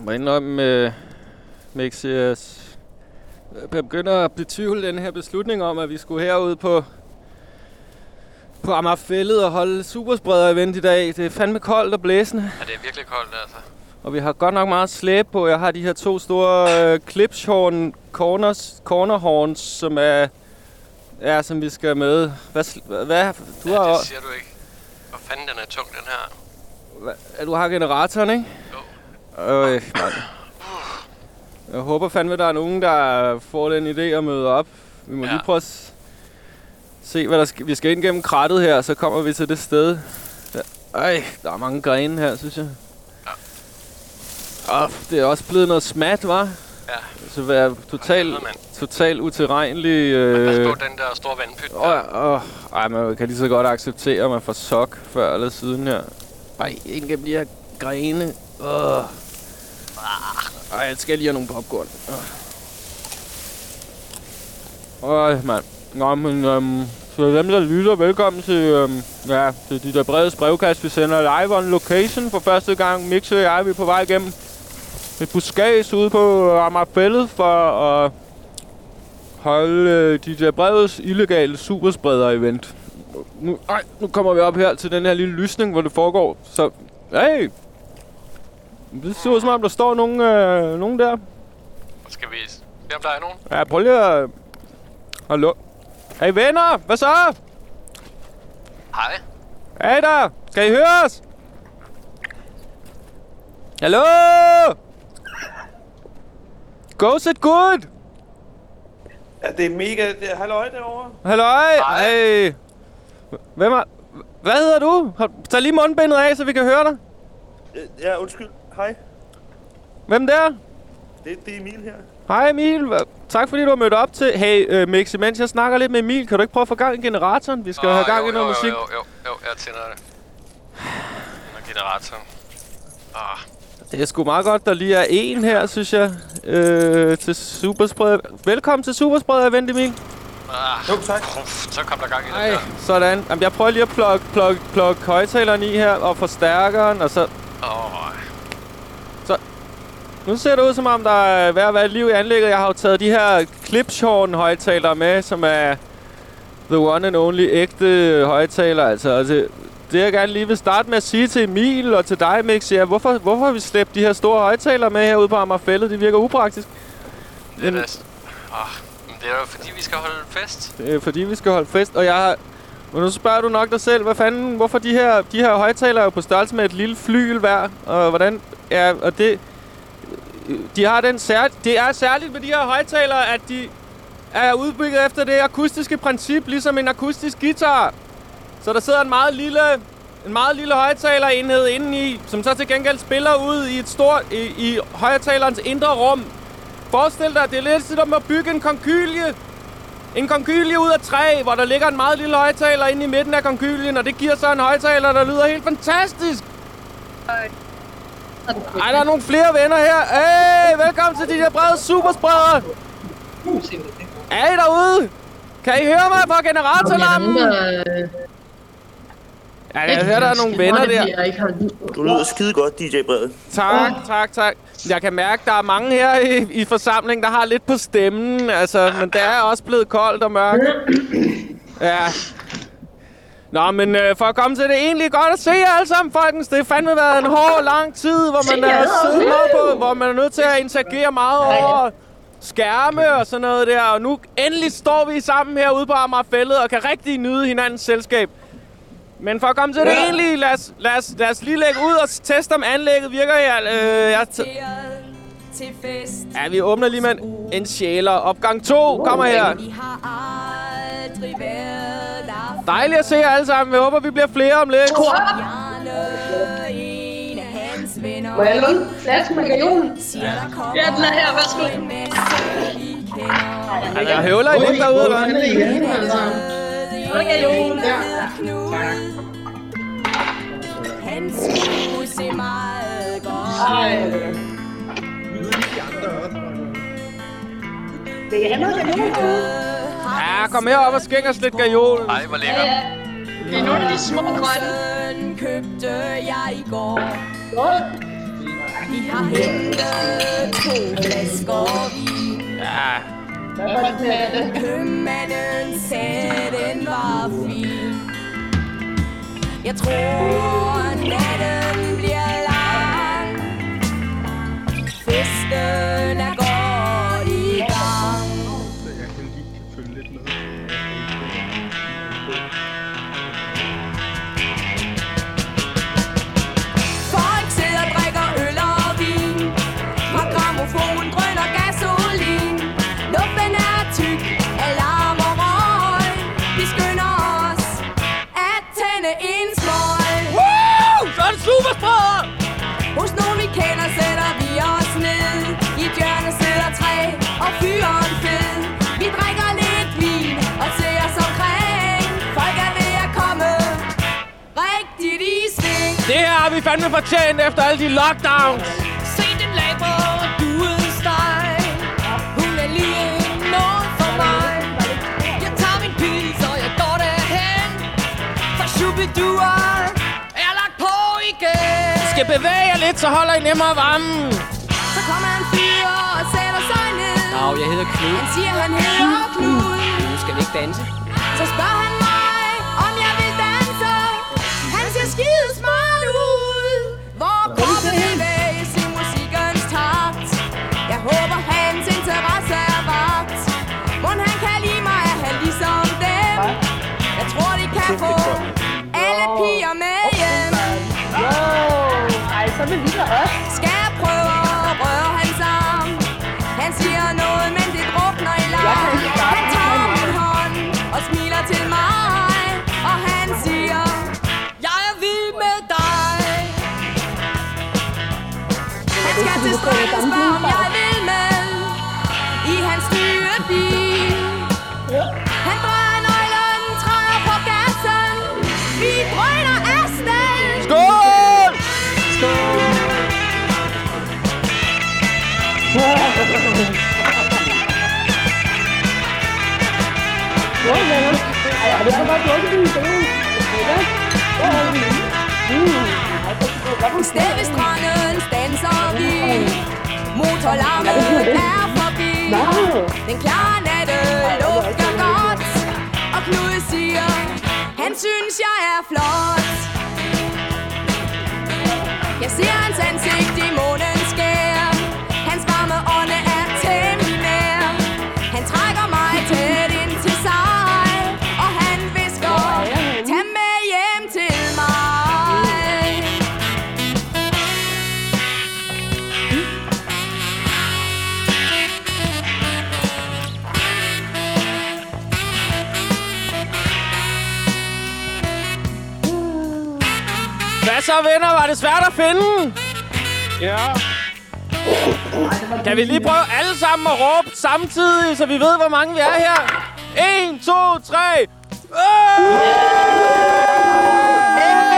Jeg må indrømme, uh, Mix, jeg begynder at betvivle den her beslutning om, at vi skulle herud på på Amagerfællet og holde superspreder-event i dag. Det er fandme koldt og blæsende. Ja, det er virkelig koldt, altså. Og vi har godt nok meget slæb på. Jeg har de her to store uh, clipshorn corners, corner horns, som er Ja, som vi skal med. Hvad, hvad du ja, har det siger du ikke. Hvor fanden den er tung, den her. Hvad, du har generatoren, ikke? Øh, man. Jeg håber fandme, der er nogen, der får den idé at møde op. Vi må ja. lige prøve at se, hvad der skal. Vi skal ind gennem krattet her, så kommer vi til det sted. Der, ej, der er mange grene her, synes jeg. Ja. Oh, det er også blevet noget smat, var. Ja. Så være totalt total utilregnelig... Øh, men pas på den der store vandpyt. Åh, åh, ej, man kan lige så godt acceptere, at man får sok før eller siden her. Ej, ikke gennem de her grene. Åh. Ah. Ej, jeg skal lige have nogle popcorn. Ah. Åh, mand. Nå, men øhm, så dem, der lytter, velkommen til, øhm, ja, til de der brede brevkast. Vi sender live on location for første gang. Mixer og jeg, vi er på vej igennem et buskage ude på Amagerfællet for at holde øh, de der brevets illegale superspreder-event. Nu, ej, nu kommer vi op her til den her lille lysning, hvor det foregår. Så, hey! Det ser ud som om, der står nogen, øh, nogen der. Skal vi se, om der er nogen? Ja, prøv lige at... Hallo? Hey venner, hvad så? Hej. Hey der, skal I høre os? Hallo? Goes it good? Ja, det er mega... Det er halløj derovre. Halløj! Hej. Hvem er... Hvad hedder du? Tag lige mundbindet af, så vi kan høre dig. Ja, undskyld. Hej. Hvem der? Det, det er Emil her. Hej Emil. Tak fordi du har mødt op til... Hey, uh, Mixi, mens jeg snakker lidt med Emil, kan du ikke prøve at få gang i generatoren? Vi skal oh, have gang jo, i noget jo, musik. Jo, jo, jo, jeg tænder det. generatoren. Ah. Det er sgu meget godt, der lige er en her, synes jeg, øh, til Superspreder. Velkommen til Superspreder Event, Emil. Ah, jo, tak. Så kom der gang i det der. sådan. Jamen, jeg prøver lige at plukke plug, plug højtaleren i her, og forstærkeren, og så... Oh. Nu ser det ud, som om der er ved at være liv i anlægget. Jeg har jo taget de her Clipshorn højtalere med, som er the one and only ægte højtaler. Altså, altså det jeg gerne lige vil starte med at sige til Emil og til dig, Mix, ja, hvorfor, hvorfor har vi slæbt de her store højtalere med herude på Amagerfællet? Det virker upraktisk. Det er, men, oh, det er jo fordi, vi skal holde fest. Det er fordi, vi skal holde fest, og jeg har... Men nu spørger du nok dig selv, hvad fanden, hvorfor de her, de her højtalere er jo på størrelse med et lille flyl hver, og hvordan, ja, og det, de har den sær, det er særligt med de her højtalere, at de er udbygget efter det akustiske princip, ligesom en akustisk guitar. Så der sidder en meget lille, en meget lille højtalerenhed indeni, som så til gengæld spiller ud i et stort, i, i højtalerens indre rum. Forestil dig, det er lidt som at bygge en konkylie. En konkylie ud af træ, hvor der ligger en meget lille højtaler inde i midten af konkylien, og det giver så en højtaler, der lyder helt fantastisk. Øh, ej, der er nogle flere venner her. Hey, velkommen til de der brede superspreder. Er I derude? Kan I høre mig fra generatorlampen? Ja, jeg hører, der er nogle venner der. Du lyder skide godt, DJ Brede. Tak, tak, tak. Jeg kan mærke, der er mange her i, i forsamlingen, der har lidt på stemmen. Altså, men det er også blevet koldt og mørkt. Ja. Nå, men øh, for at komme til det egentlig godt at se jer alle sammen, folkens. Det har fandme været en hård, lang tid, hvor man er siddet meget på, hvor man er nødt til at interagere meget over skærme og sådan noget der. Og nu endelig står vi sammen herude på Amagerfællet og kan rigtig nyde hinandens selskab. Men for at komme til ja. det egentlig, lad os, lad, os, lad os lige lægge ud og teste, om anlægget virker her. Øh, jeg til fest. Ja, vi åbner lige med en, sjæler. Opgang 2 kommer her. Dejligt at se jer alle sammen. Jeg håber, vi bliver flere om lidt. Må jeg låne flaske med gajolen? Ja, den er her. Værsgo. Altså, jeg høvler I lidt derude, eller? Han skulle se meget godt. Vil I have noget Ja, kom herop og skæng os lidt gajol. Ej, hvor lækkert. Ja, Det er nogle af de små grønne. købte jeg i går. Vi har hentet to flasker vin. Ja, Købmanden sagde, den var fin. Jeg tror, natten bliver Festen er godt har vi fandme fortjent efter alle de lockdowns. Se den lag på duesteg Hun er lige noget for mig Jeg tager min pils, og jeg går derhen For Shubiduer er lagt på igen Skal bevæge jer lidt, så holder I nemmere varmen. Så kommer en fyr og sætter sig ned Nå, jeg hedder Knud. Han siger, han hedder Knud Nu skal vi ikke danse. Så spørger han Ben. Sted ved stranden standser vi Motorlarmen er forbi. Den klare natte lugter godt. Og Knud siger Han synes jeg er flot. Jeg ser hans ansigt i månens så, venner? Var det svært at finde? Ja. Kan vi lige prøve alle sammen at råbe samtidig, så vi ved, hvor mange vi er her? 1, 2, 3.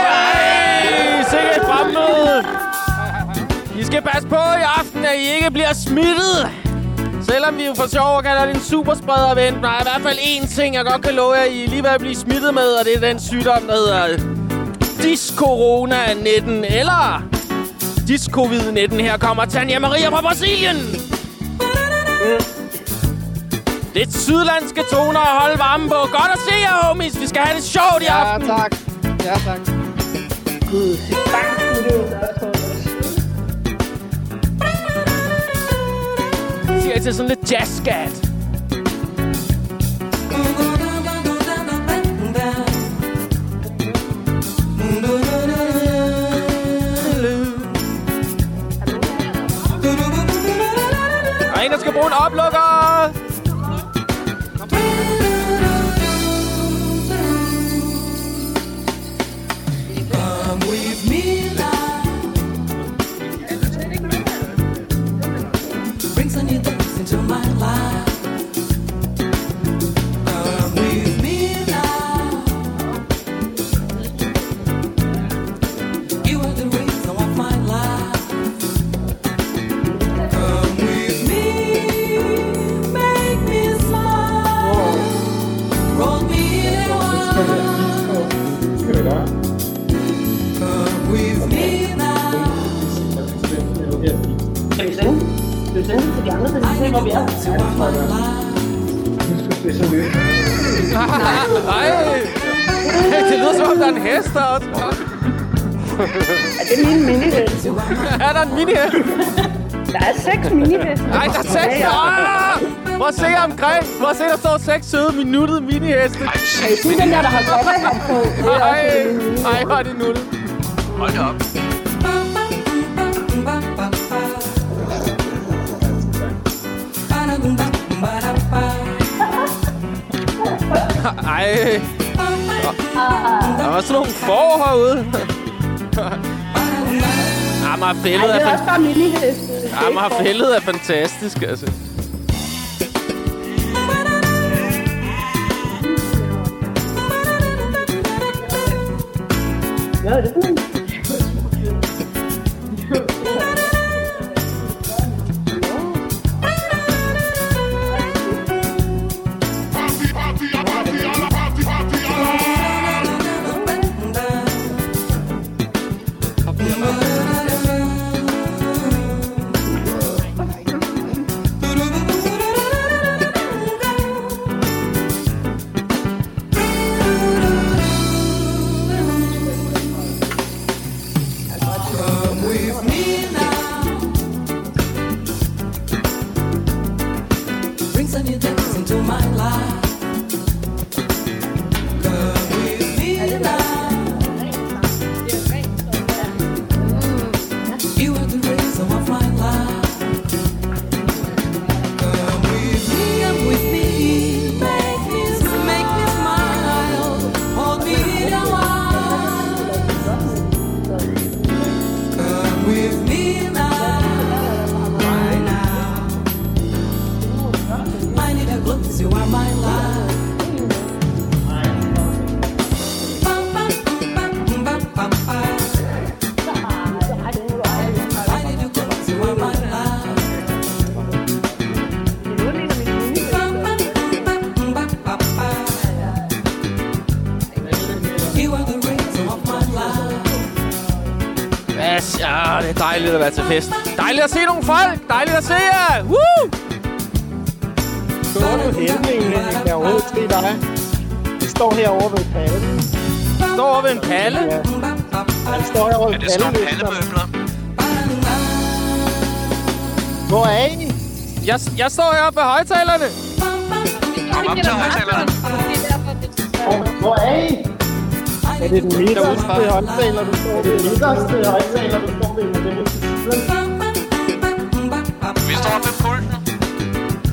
Ej, sikkert fremmøde. I skal passe på i aften, at I ikke bliver smittet. Selvom vi jo for sjov kalder det en superspreder-event, der er i hvert fald én ting, jeg godt kan love jer, I er lige ved at blive smittet med, og det er den sygdom, der hedder Dis-Corona-19, eller Dis-Covid-19. Her kommer Tanja Maria fra Brasilien. Lidt sydlandske toner at holde varme på. Godt at se jer, homies. Vi skal have det sjovt i aften. tak. Ja, tak. Siger jeg til sådan lidt jazz-skat. Der er en, der skal bruge en oplukker. Bring some new things into my life. Minihest? Der er seks miniheste. Nej, der er seks. Ah! Prøv at se omkring. Prøv at se, der står seks søde minuttede miniheste. Ej, I shit. se den der, der har cowboyhat på? Er Ej, ej, hvor er det nuttet. Hold op. Ej. Der var sådan nogle får herude. Amagerfældet Ej, det er, er fan- også bare miniheste. Amagerfældet er fantastisk, altså. Ja, det er. Dejligt at være til fest. Dejligt at se nogle folk. Dejligt at se jer. Woo! Står du hældningen, Henning? Jeg overhovedet se dig? Vi står herovre ved pallen. Står over ved en palle. Ja. Han står herovre ved Er det pallen. pallemøbler? Hvor er I? Jeg, jeg står heroppe ved højtalerne. Kom op til højtalerne. Hvor er I? Er det den midterste højtaler, du står ved? Det den midterste højtaler, du står ved. Vi står ved pulten.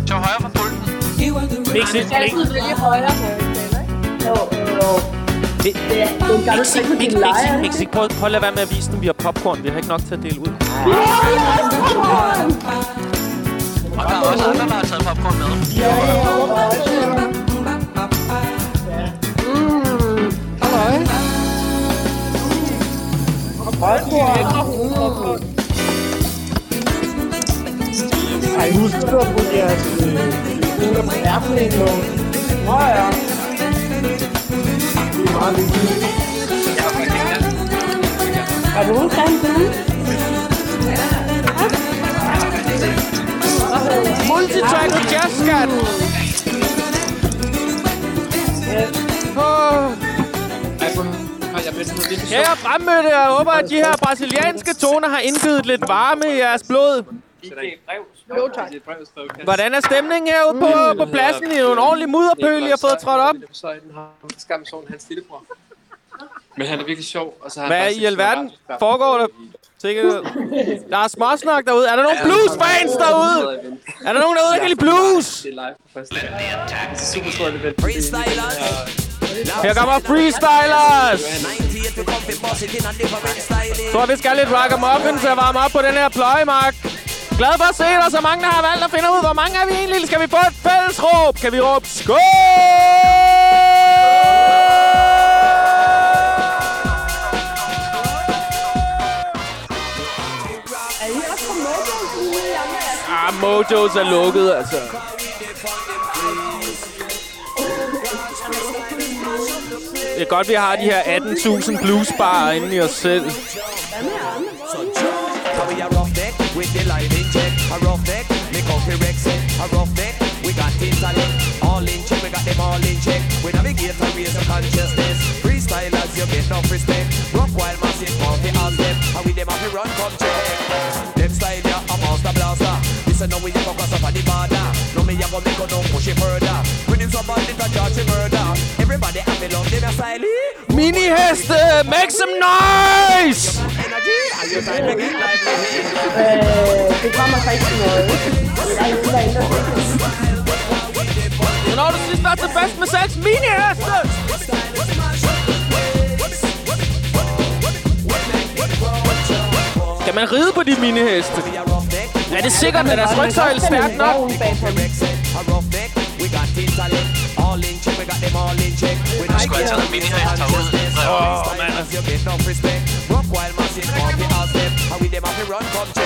Til højre for pulten. Mixi, Det er altid vælge højre højtaler, ikke? Jo, jo. Det det er en gammel ting, Mixi, de leger. Mixi, Mixi, prøv, prøv at lade være med at vise dem, vi har popcorn. Vi har ikke nok til at dele ud. Og der er også andre, der har taget popcorn med. Ej, husk du at putte jeres øh, på ærten ind. Nå ja. Det er meget vigtigt. Er du ude sammen til jazzskat. Kære fremmødte, jeg håber, at de her brasilianske toner har indgivet lidt varme i jeres blod. Hvordan er stemningen herude på, på pladsen? I er jo en ordentlig mudderpøl, I har fået trådt op. Er hans lillebror. Men han er virkelig sjov, og så har han Hvad i alverden foregår der? Sikkert. Der er småsnak derude. Er der nogen bluesfans derude? Er der nogen derude, der kan lide blues? Det er live på første. Det er super stort event. Freestylers. Her kommer freestylers! 98 we come fi bust it in a different style. Så vi skal lidt rock muffins og varme op på den her pløjemark. Glad for at se dig, så mange der har valgt at finde ud, hvor mange er vi egentlig? Skal vi få et fælles råb? Kan vi råbe skål? Ah, Mojos er lukket, altså. Det er godt, vi har de her 18.000 bluesbarer inde i os selv. So we a rough deck with the light in check. A rough deck bumpy Rex it. A rough we got intellect. All in check, we got them all in check. We navigate and raise your consciousness. Freestylers, you get enough respect. Rock while massive bumpy as them. And with them have to run, come check. Them style, yeah, a master blaster. Listen, now we a cross up on the border. No me a go make a no push it further. When him, about it, a charge him murder. Everybody have a love them a style. Mini-heste, make some noise! Øh, det kommer til noget. Der er ingen, der ændrer sig. Har du sidst været til fest med seks mini-heste? Kan man ride på de mini-heste? Er det sikkert, at deres rygsøjle stærkt nok? A rough neck, we got intellect. All in check, we got them all in check. We Du skulle have taget en mini-hest herude. Åh, man. You get enough respect. Rock while massive bumpy as them. And with them have to run, come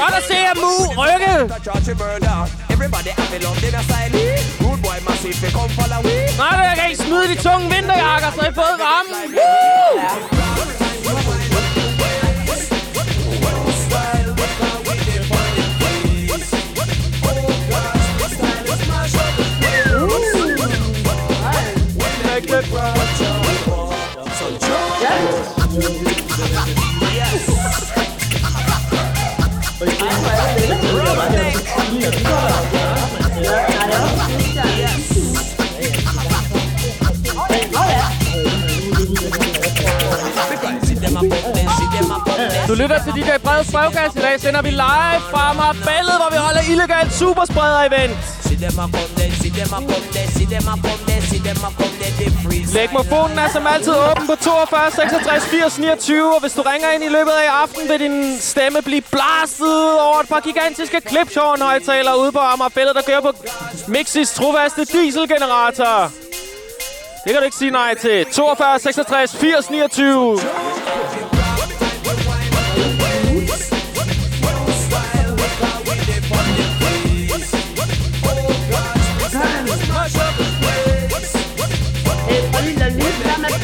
Godt at se jer mu rykke! Nej, jeg kan ikke smide de tunge vinterjakker, så I fået varmen. Woo! Du lytter til DJ Breds Brevkast. I dag sender vi live fra Marbellet, hvor vi holder illegalt superspreder-event dem them a come sig dem them a come sig dem them a come det see them. Lægmofonen er som altid åben på 42 66 80 29, og hvis du ringer ind i løbet af aften, vil din stemme blive blastet over et par gigantiske klipshorn højtaler ude på Amagerfældet, der kører på Mixis trofaste dieselgenerator. Det kan du ikke sige nej til. 42 66 80 29.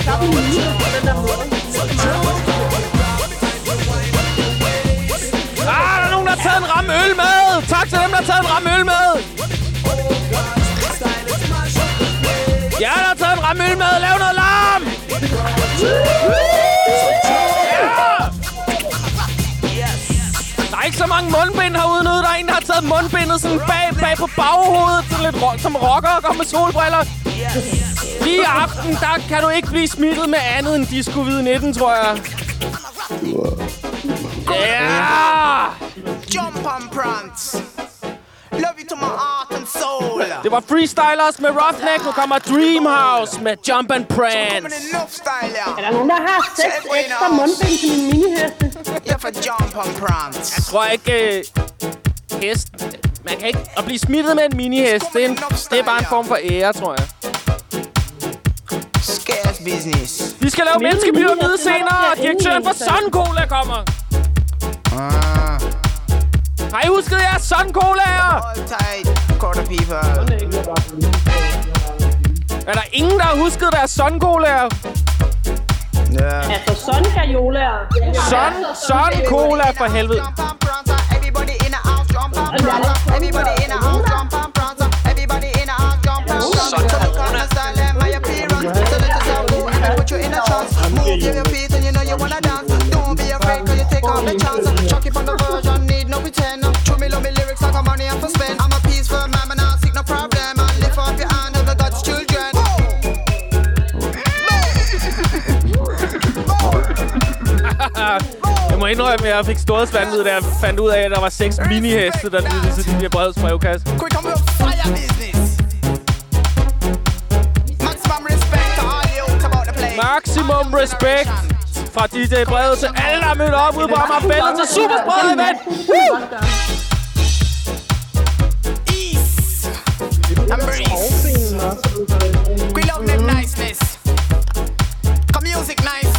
Ah, der er nogen, der har taget en ramme øl med. Tak til dem, der har taget en ramme øl med. Ja, der har taget en ramme øl med. Lav noget larm. Ikke så mange mundbind herude nu. Der er en, der har taget mundbindet sådan bag, bag på baghovedet. Sådan lidt rock, som rocker og går med solbriller. Lige i aften, der kan du ikke blive smittet med andet end disco-19, tror jeg. Ja! Jump and prance. Love you to my heart and soul. Det var Freestylers med Roughneck. Nu kommer Dreamhouse med Jump and Prance. Er der nogen, der har seks ekstra mundbind til min miniheste? Yeah, for jump and prance. Jeg tror ikke, øh, hest... Man kan ikke... At blive smittet med en minihest, det er, en, det er bare en form for ære, tror jeg. Scarce business. Vi skal lave menneskepyramide senere, og direktøren for Sun Cola kommer. Ah, Har I husket jeres Sun Colaer? all tight, quarter people. Er der ingen, der har husket deres Sun Colaer? Yeah. Altså, sådan kan jolaer. Sun, Sun Cola for helvede. Everybody in the house, jump and prance. Everybody in the house, jump and prance. Everybody in the house, jump and prance. Sådan corona. a. Move your feet and you know you wanna dance. Don't be afraid 'cause you take all the chance. Må indrømme, at jeg fik storhedsvandvid, da jeg fandt ud af, at der var seks miniheste, der lyttede til de her brevkasse. Quick, come with fire business. Maximum respect to all you about the place. Maximum respect fra DJ Brede til alle, der er mødt op ude på Amagerbællet til Superspread Event. Woo! And breeze. We love them niceness. Come music nice,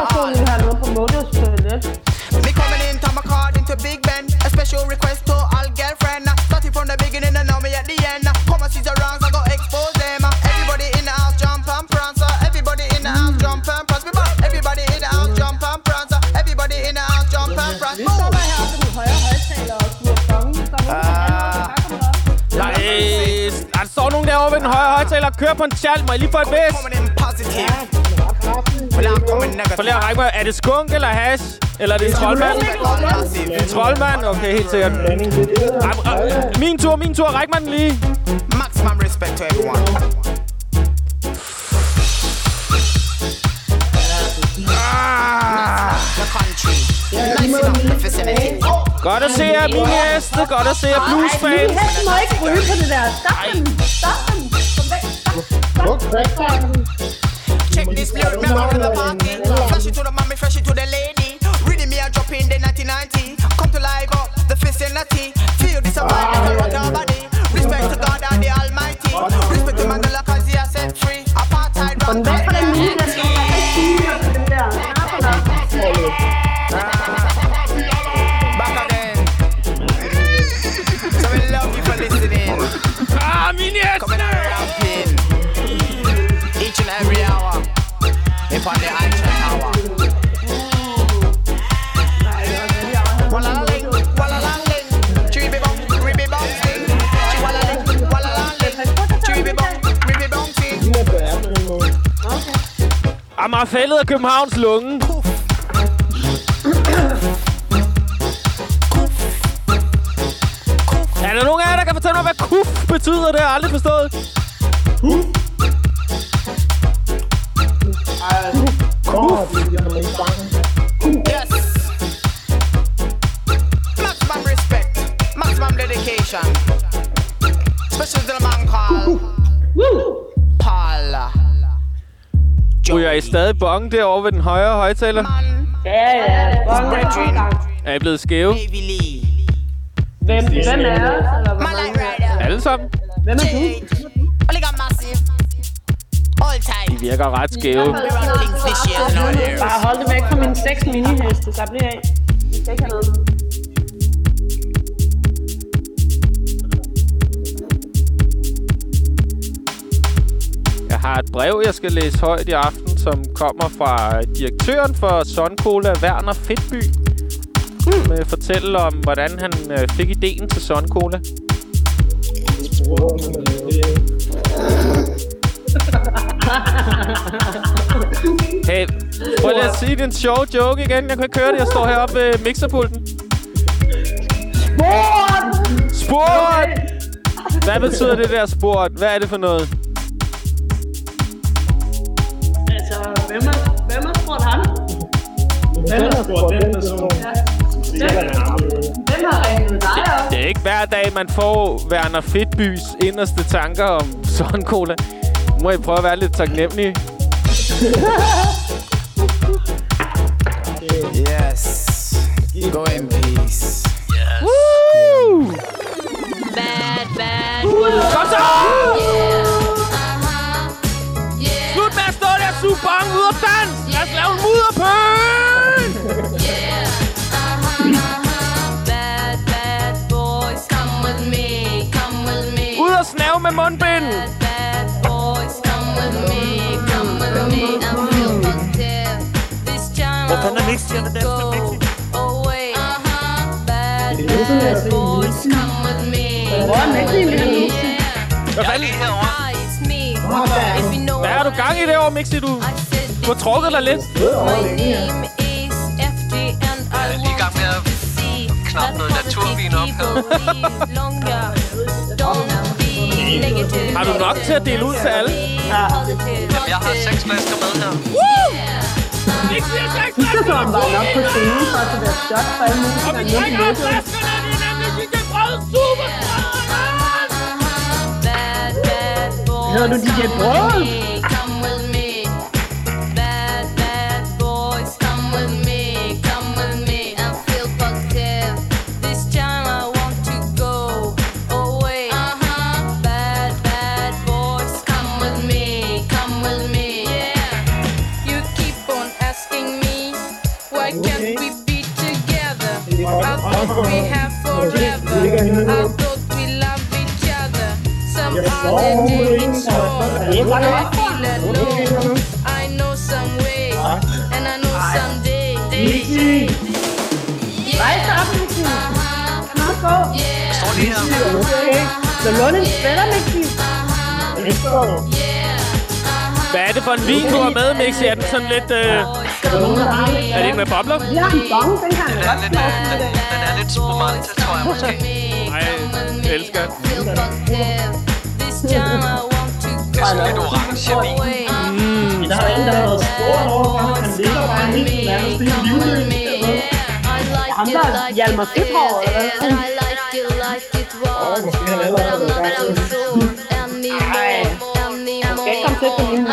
personligt har noget på Motives Toilet. Me coming in, Tom according to Big Ben. Special request to all girlfriend. Starting from the beginning and now me at the. Come and see the wrongs, I go expose them. Everybody in the house jump and prance. Everybody in house jump and prance. Everybody in house jump and prance. Everybody in house jump and prance. Hvis der var heroppe den højre højtaler og sluger kongen, så må du Nej, der står nogen derovre ved den højre højtaler og kører på en tjal. Må jeg lige få et væs? Ja, lige at række mig. Er det skunk eller hash? Eller er det en troldmand? En troldmand? Okay, helt sikkert. Ram- Min tur, min tur. Ræk mig den lige. Maximum respect to everyone. The country. Nice enough the vicinity. Godt at se jer, mine heste. Godt at se jer, bluesfans. hest må ikke ryge på det der. Stop dem. Stop dem. Kom væk. Stop. Stop. Check this out of the party. Flash it to the mommy, flash it to the lady. Reading me a drop in the 1990. Come to live up the vicinity. Amagerfællet af Københavns lunge. Er der nogen af jer, der kan fortælle mig, hvad kuf betyder? Det har jeg aldrig forstået. I stadig bong derovre ved den højre højtaler? Ja, ja. Bongen er Er I blevet skæve? Hvem, hvem er os? Alle sammen? Hvem er du? All De time. virker ret skæve. Bare hold det væk fra mine seks miniheste, så bliver af. Vi skal ikke have noget. Har et brev, jeg skal læse højt i aften, som kommer fra direktøren for Sun Cola, Werner Fedtby. Med fortælle om, hvordan han øh, fik ideen til Sun Cola. Hey, prøv lige at sige din sjove joke igen. Jeg kan ikke høre det. Jeg står heroppe ved mixerpulten. Sport! Sport! Hvad betyder det der sport? Hvad er det for noget? Hvem har spurgt den person? Hvem har ringet dig op? Det er ikke hver dag, man får Werner Fedtbys inderste tanker om Sun Cola. Nu må I prøve at være lidt taknemmelige. Yes. Go in peace. Woo! Bad, bad. Kom så! Uh-huh. This time Hvor fanden er to Den er go Mixi. away. Uh-huh. Bad, bad boys, come with me. Hvor er Mixi, Mixi? Hvad fanden? Har du gang i derovre, Mixi, du? Du har trukket dig lidt. My name is FD and I er lige i gang med at want to see knappe noget naturvin op her. negative. Har du nok til at dele ud til alle? Positive. Jamen, jeg har seks flasker med her. Mixi er seks Du skal så bare nok på scenen for at få været shot for alle mulige, der vi er nede på flaskerne, det er nemlig de kan brød super. Hedder du DJ Brød? I know some way, and I know someday. Rejs dig op, Mixi. Kom på. Står lige her. Okay. Så låne en spætter, Mixi. Hvad er det for en vin, du har med, Mixi? Er den sådan lidt... Øh... Er det ikke med bobler? Har en bong, den kan Den er lidt, øh, den, den er lidt spumante, tror jeg måske. Nej, jeg elsker det. Det er sådan lidt orange vin. Men der er en, der har været spurgt over, for han ligger bare helt nærmest i livløb. Ham, der Hjalmar Fedthår, eller hvad? Was. Måske han allerede har været i gang. Ej, han skal ikke komme til på min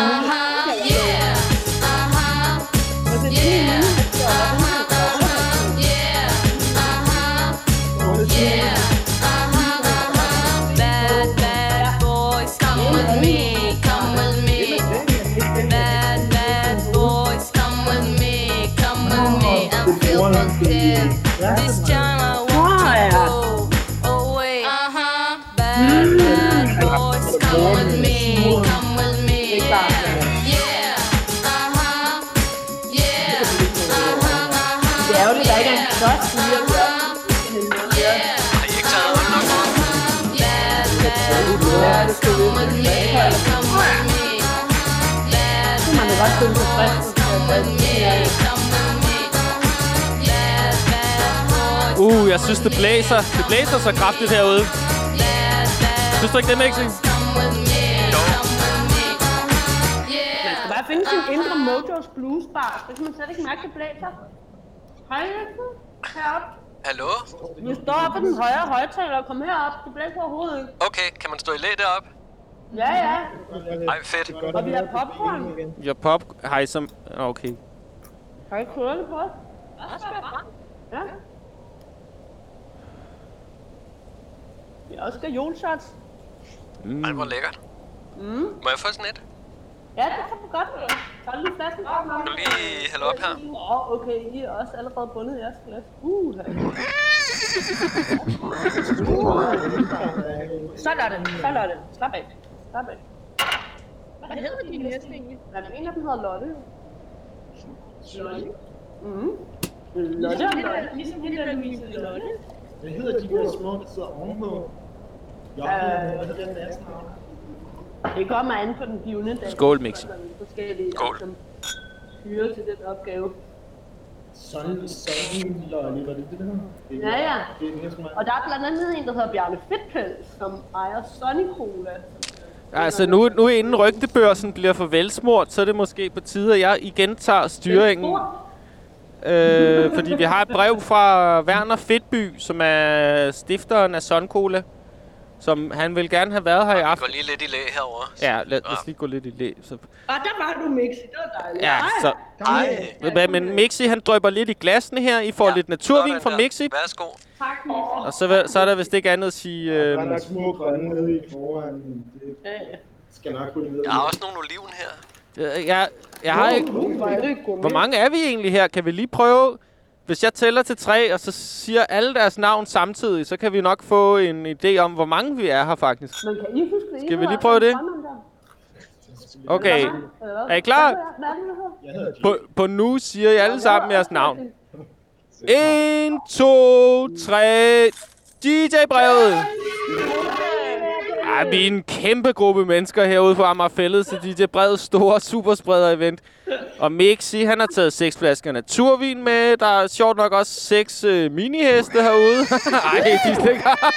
Uh, jeg synes, det blæser. Det blæser så kraftigt herude. Synes du ikke det, Mixi? come with me, come with me. Man skal bare finde sin indre Mojos Blues Bar. Det kan man slet ikke mærke, det blæser. Hej, Jensen. Herop. Hallo? Vi står oppe på den højre højtaler og kom herop. Det blæser overhovedet ikke. Okay, kan man stå i læ deroppe? Ja, ja. Ej, fedt. Og vi har popcorn. Jeg pop... Hej som... Okay. Har I kørt på? Ja. Vi har også gajolshots. Ej, hvor lækkert. Mm. Må jeg få sådan et? Ja, det kan du godt. Tag lige flasken fra mig. Kan du lige hælde op her? Åh, oh, okay. I er også allerede bundet i jeres glas. Uh, Sådan, sådan. Slap af. Slap af. Hvad hedder dine heste egentlig? Nej, en af dem hedder Lotte. Lotte? Mhm. Lotte og Lotte. Ligesom hende der Louise Lotte. Hvad hedder de der små, der sidder ovenpå? Ja, hvad hedder den der navn? Det kommer an på den givende dag. Skål, Mixi. Der er forskellige, Skål. som hyrer til den opgave. Sådan, sådan, lolly, var det det, der hedder? Ja, ja. Det er Og der er blandt andet en, der hedder Bjarne Fedtpels, som ejer Sonny Cola. Altså, nu, nu inden rygtebørsen bliver for velsmurt, så er det måske på tide, at jeg igen tager styringen. Øh, fordi vi har et brev fra Werner Fedtby, som er stifteren af Sun Cola. Som han vil gerne have været her i Vi aften. går lige lidt i læ herovre. Ja, lad, lad os lige gå lidt i læ. Så. Og der var du, Mixi. Det var dejligt. Ja, så... Ej, hvad, Men Mixi, han drøber lidt i glassene her. I får ja, lidt naturvin fra der. Mixi. Værsgo. Tak, Mixi. Og så, så er der vist ikke andet at sige... Der Øh, er nok små grønne nede i foran. Det skal nok kunne ned. Jeg har også nogle oliven her. øh, jeg, jeg har ikke... Er. Hvor mange er vi egentlig her? Kan vi lige prøve... Hvis jeg tæller til tre, og så siger alle deres navn samtidig, så kan vi nok få en idé om, hvor mange vi er her faktisk. Men kan I huske det? Skal vi lige prøve det? Okay. Er I klar? På, på nu siger I alle sammen jeres navn. 1, 2, 3. DJ-brevet! Ja, vi er en kæmpe gruppe mennesker herude på så til DJ Breds store superspreder-event. Og Mixi, han har taget seks flasker naturvin med. Der er sjovt nok også seks øh, miniheste herude. Ej, de stikker.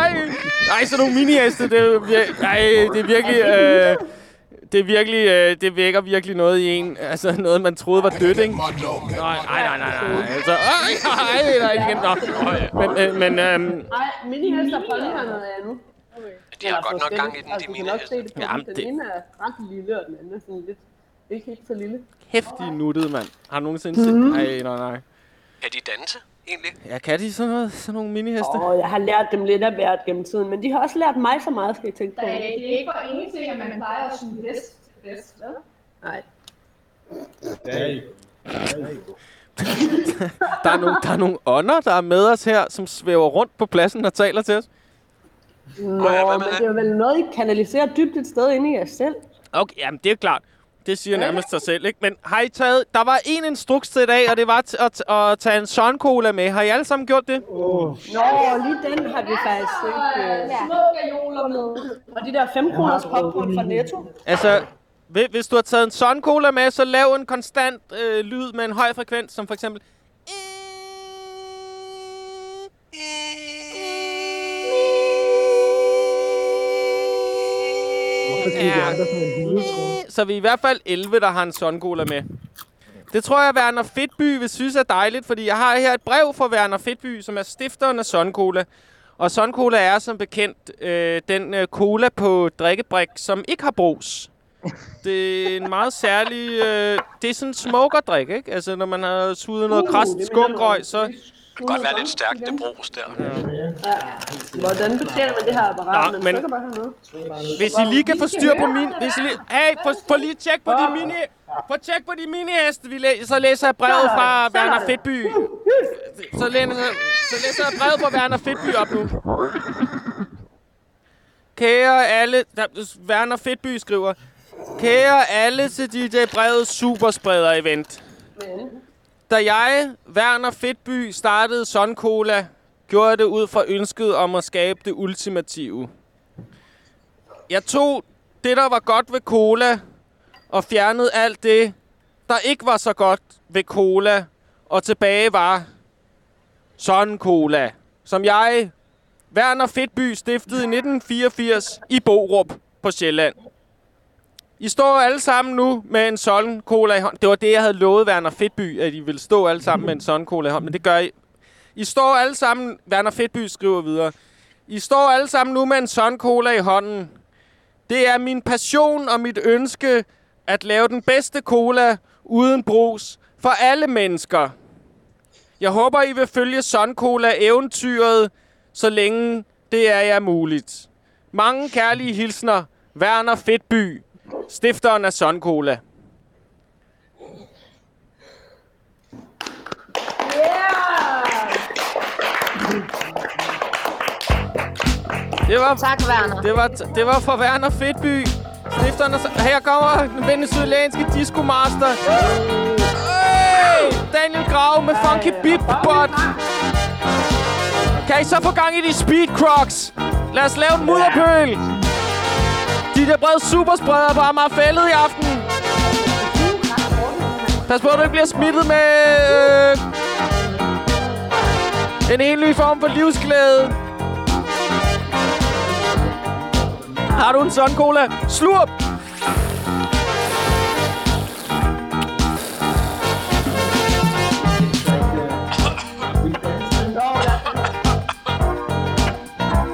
Ej, ej, sådan nogle miniheste, det er, vir- ej, det er virkelig... Øh, det er virkelig, øh, det vækker virkelig noget i en. Altså noget, man troede var dødt, ikke? Nej, nej, nej, nej, nej. Altså, ej, ej, nej, igen. Nå. Men, øh, men øhm, Nej, minihester på lige noget andet. De har godt nok gang i den, de altså, det på Jamen, den. det- Den ene er ret lille, og den anden er sådan lidt... Ikke helt så lille. hæftig nuttet, mand. Har du nogensinde set? Mhm. Nej, nej, nej. Kan de danse, egentlig? Ja, kan de sådan noget? Sådan nogle miniheste? Åh, jeg har lært dem lidt af hvert gennem tiden, men de har også lært mig så meget, skal jeg tænke på. Det er ikke for ingenting, at man plejer at suge hest til fest, vel? Nej. Hey. Der er, nogle, der er nogle ånder, der er med os her, som svæver rundt på pladsen og taler til os. Nå, hvad men det? er vel noget, I kanaliserer dybt et sted inde i jer selv. Okay, jamen det er klart. Det siger nærmest sig selv, ikke? Men har I taget... Der var en instruks til i dag, og det var t- at, at tage en Sun Cola med. Har I alle sammen gjort det? Nå, lige den har vi faktisk ikke. øh, Små gajoler med. Og de der 5 kroners popcorn fra Netto. Altså, hvi- hvis du har taget en Sun Cola med, så lav en konstant øh, lyd med en høj frekvens, som for eksempel... Hvorfor siger de andre sådan en lille, tror jeg? Så vi er i hvert fald 11, der har en Sun Cola med. Det tror jeg, Werner Fedtby vil synes er dejligt, fordi jeg har her et brev fra Werner Fedtby, som er stifteren af Sun Cola. Og Sun Cola er som bekendt øh, den øh, cola på drikkebrik, som ikke har brus. Det er en meget særlig... Øh, det er sådan en smokerdrik, ikke? Altså, når man har suget noget krast skumrøg, så... Det kan godt være lidt stærkt, det brus der. Hvordan betjener man det her apparat? Nå, men- bare hernede. Hvis I lige kan få styr på min... Hvis I lige, hey, få, få lige tjek på de mini... Få tjek på de mini-heste, vi læ- så læser jeg brevet fra. Werner Fedtby. Så læser, så læser jeg brevet fra Werner Fedtby op nu. Kære alle... Der, Werner Fedtby skriver... Kære alle til DJ Brevet Superspreder Event. Da jeg, Werner Fedtby, startede Sun Cola, gjorde jeg det ud fra ønsket om at skabe det ultimative. Jeg tog det, der var godt ved cola, og fjernede alt det, der ikke var så godt ved cola, og tilbage var Sun Cola, som jeg, Werner Fedtby, stiftede i 1984 i Borup på Sjælland. I står alle sammen nu med en sådan Cola i hånden. Det var det, jeg havde lovet Werner Fedtby, at I ville stå alle sammen med en sådan Cola i hånden, men det gør I. I står alle sammen, Werner Fedtby skriver videre, I står alle sammen nu med en sådan Cola i hånden. Det er min passion og mit ønske at lave den bedste cola uden brus for alle mennesker. Jeg håber, I vil følge Sun Cola eventyret, så længe det er jer muligt. Mange kærlige hilsner, Werner Fedtby, stifteren af Sun Cola. Det var, Tak, Werner. Det var, det var fra Werner Fedtby. Stifteren af... Her kommer den venezuelanske disco master. Hey! Daniel Grau med Funky Beat Bot. Kan I så få gang i de speed crocs? Lad os lave en mudderpøl. DJ Bred brede superspreder på Amagerfældet i aften. Pas på, at du ikke bliver smittet med... Øh, en helt ny form for livsglæde. Har du en sådan cola? Slurp!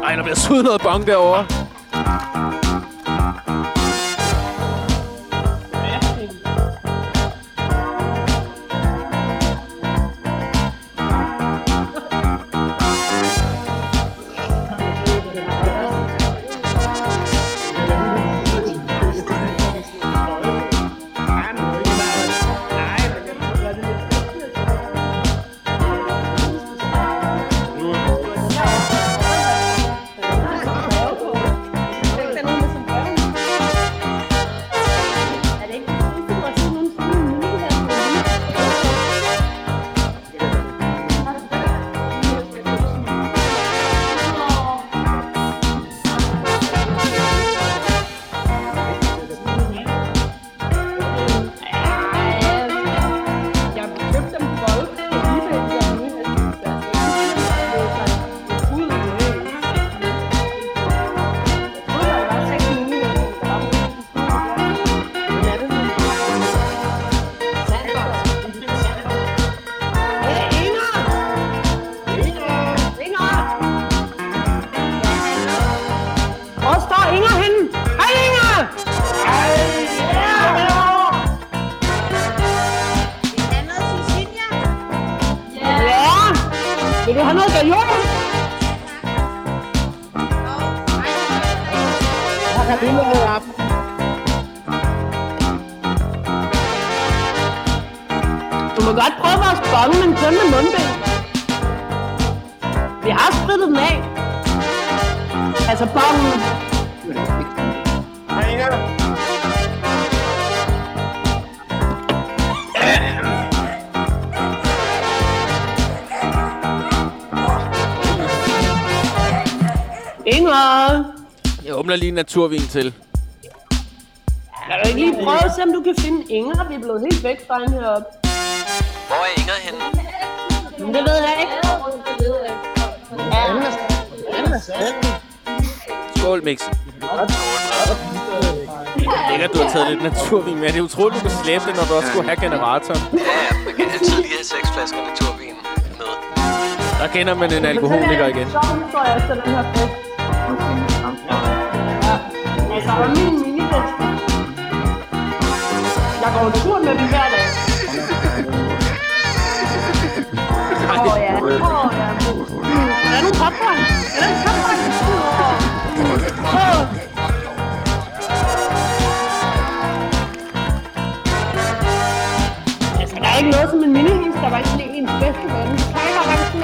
Ej, der bliver suget noget bong derovre. Vi har sprittet den af. Altså, bongen. Hej, Inger. Inger! Jeg åbner lige en naturvin til. Kan du ikke lige prøve at se, om du kan finde Inger? Vi er blevet helt væk fra hende heroppe. Hvor er Inger henne? Men det ved jeg ikke. Skål, Mix. Ikke, at du har taget lidt naturvin med. Det er utroligt, at du kan slæbe det, når du også skulle have generatoren. Ja, ja, man kan altid lige have seks flasker naturvin med. Der kender man en alkoholiker igen. Så står jeg efter den her fest. Ja. Altså, og min minifest. Jeg går en tur med dem hver dag. Åh oh, ja, åh oh, ja. Er der nogle popcorn? Er der en popcorn? Åh. Altså, der er ikke noget som en minihus, der var ikke lige ens bedste ven. Kan jeg bare sådan.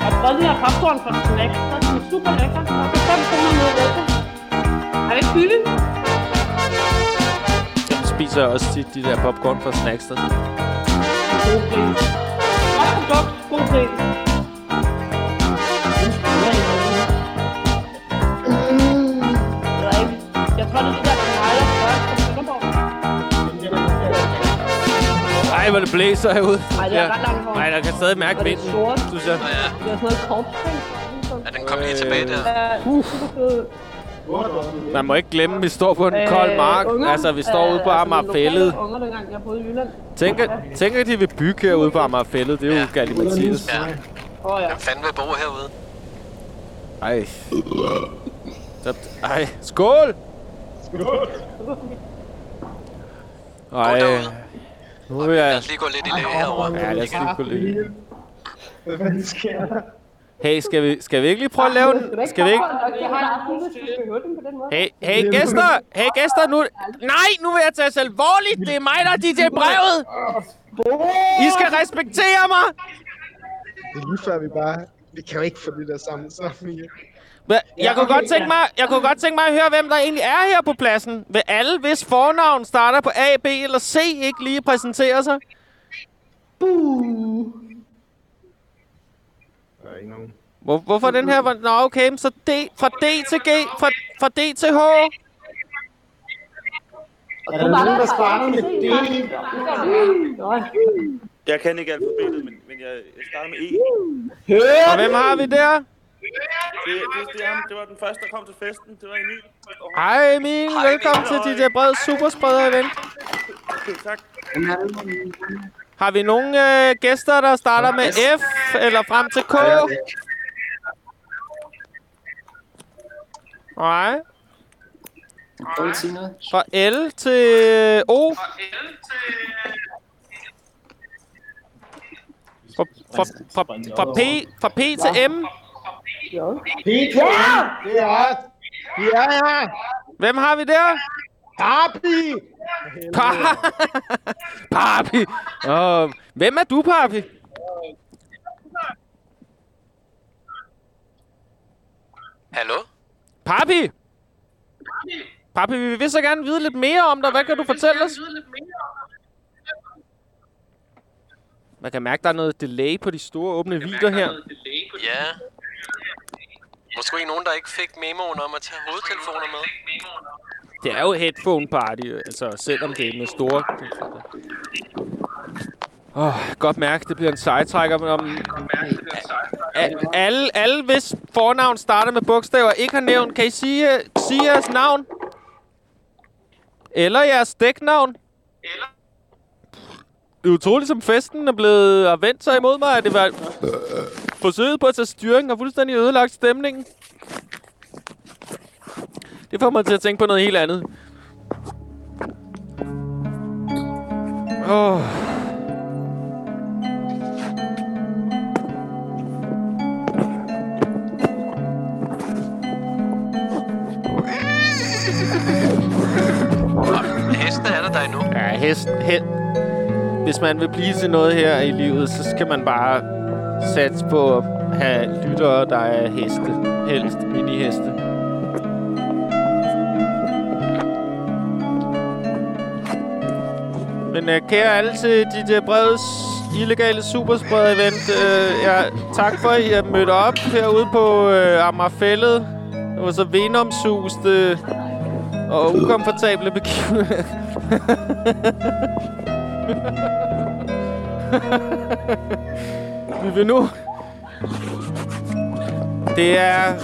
Jeg har prøvet den her popcorn fra Snack. Så er den super lækker. Og så 5 kroner med rødder. Er det ikke billigt? Jeg spiser også tit de der popcorn fra Snackster. God pris. Godt produkt, god pris. Jeg. Jeg tror, det er der. Ej, hvor det blæser herude. Ej, det er ret langt. Nej, der kan stadig mærke Og det er vinden, sort. synes jeg. Nå ja, Det er sådan noget korpsting. er den kommet lige tilbage der? Ja, super fed. Man må ikke glemme, at vi står på en Øh, kold mark. unger. Altså, vi står ude på Øh, Amagerfællet. Altså, lokale unger, dengang jeg boede i Jylland. Tænk, at, tænk, at de vil bygge herude på Amagerfællet. Det er jo galt Mathias. Ja. Åh oh, ja. Hvem fanden vil bo herude? Ej. Ej, skål! Ej. Nu vil Lad jeg... os lige gå lidt i lag herovre. Ja, lad os lige gå lidt. Hvad fanden sker der? Hey, skal vi, skal vi ikke lige prøve at lave en... Skal vi ikke... Den. Hey, hey gæster! Hey gæster, nu... Nej, nu vil jeg tage sig alvorligt! Det er mig, der er DJ Brevet! I skal respektere mig! Det er lige før vi bare... Vi kan jo ikke få det der sammen sammen Jeg kunne, godt tænke mig, jeg kunne godt tænke mig at høre, hvem der egentlig er her på pladsen. Vil alle, hvis fornavn starter på A, B eller C, ikke lige præsentere sig? Der er ikke nogen. Hvor, hvorfor den her? Nå, okay, så D, fra D til G, fra, fra D til H. Er der nogen, der starter med det? Jeg kan ikke alfabetet, men, men jeg, jeg starter med E. Og hvem har vi der? Det, det, det, er ham. det var den første, der kom til festen. Det var Emil. Hej Emil, velkommen til DJ Bred Superspreder event. Okay, tak. Har vi nogle øh, gæster, der starter med F eller frem til K? Nej. Fra L til O. Fra, fra, fra, fra, P, fra P til M. Peter! Det er Vi er her! Hvem har vi der? Papi! Pa Papi. Oh, hvem er du, Papi? Hallo? Papi! Papi, vi vil så gerne vide lidt mere om dig. Hvad kan du fortælle os? Man kan mærke, der er noget delay på de store åbne videoer her. Ja. Måske nogen, der ikke fik memoen om at tage hovedtelefoner med. Det er jo headphone party, altså selvom det er med store... Åh, oh, godt mærke, det bliver en sejtrækker, men om... A- alle, alle, hvis fornavn starter med bogstaver, ikke har nævnt, kan I sige, sige jeres navn? Eller jeres dæknavn? Det er utroligt, som festen er blevet og vendt sig imod mig, at det var forsøget på at tage styring og fuldstændig ødelagt stemningen. Det får mig til at tænke på noget helt andet. Åh. Oh. Hest, He hvis man vil blive til noget her i livet, så skal man bare satse på at have lyttere, der er heste. Helst mini-heste. Men uh, kære alle til dit øh, der brede illegale superspread event. Uh, ja, tak for, at I er mødt op herude på uh, Amagerfællet. Det var så venomsuste og ukomfortable begivenheder. Vi vil nu... Det er...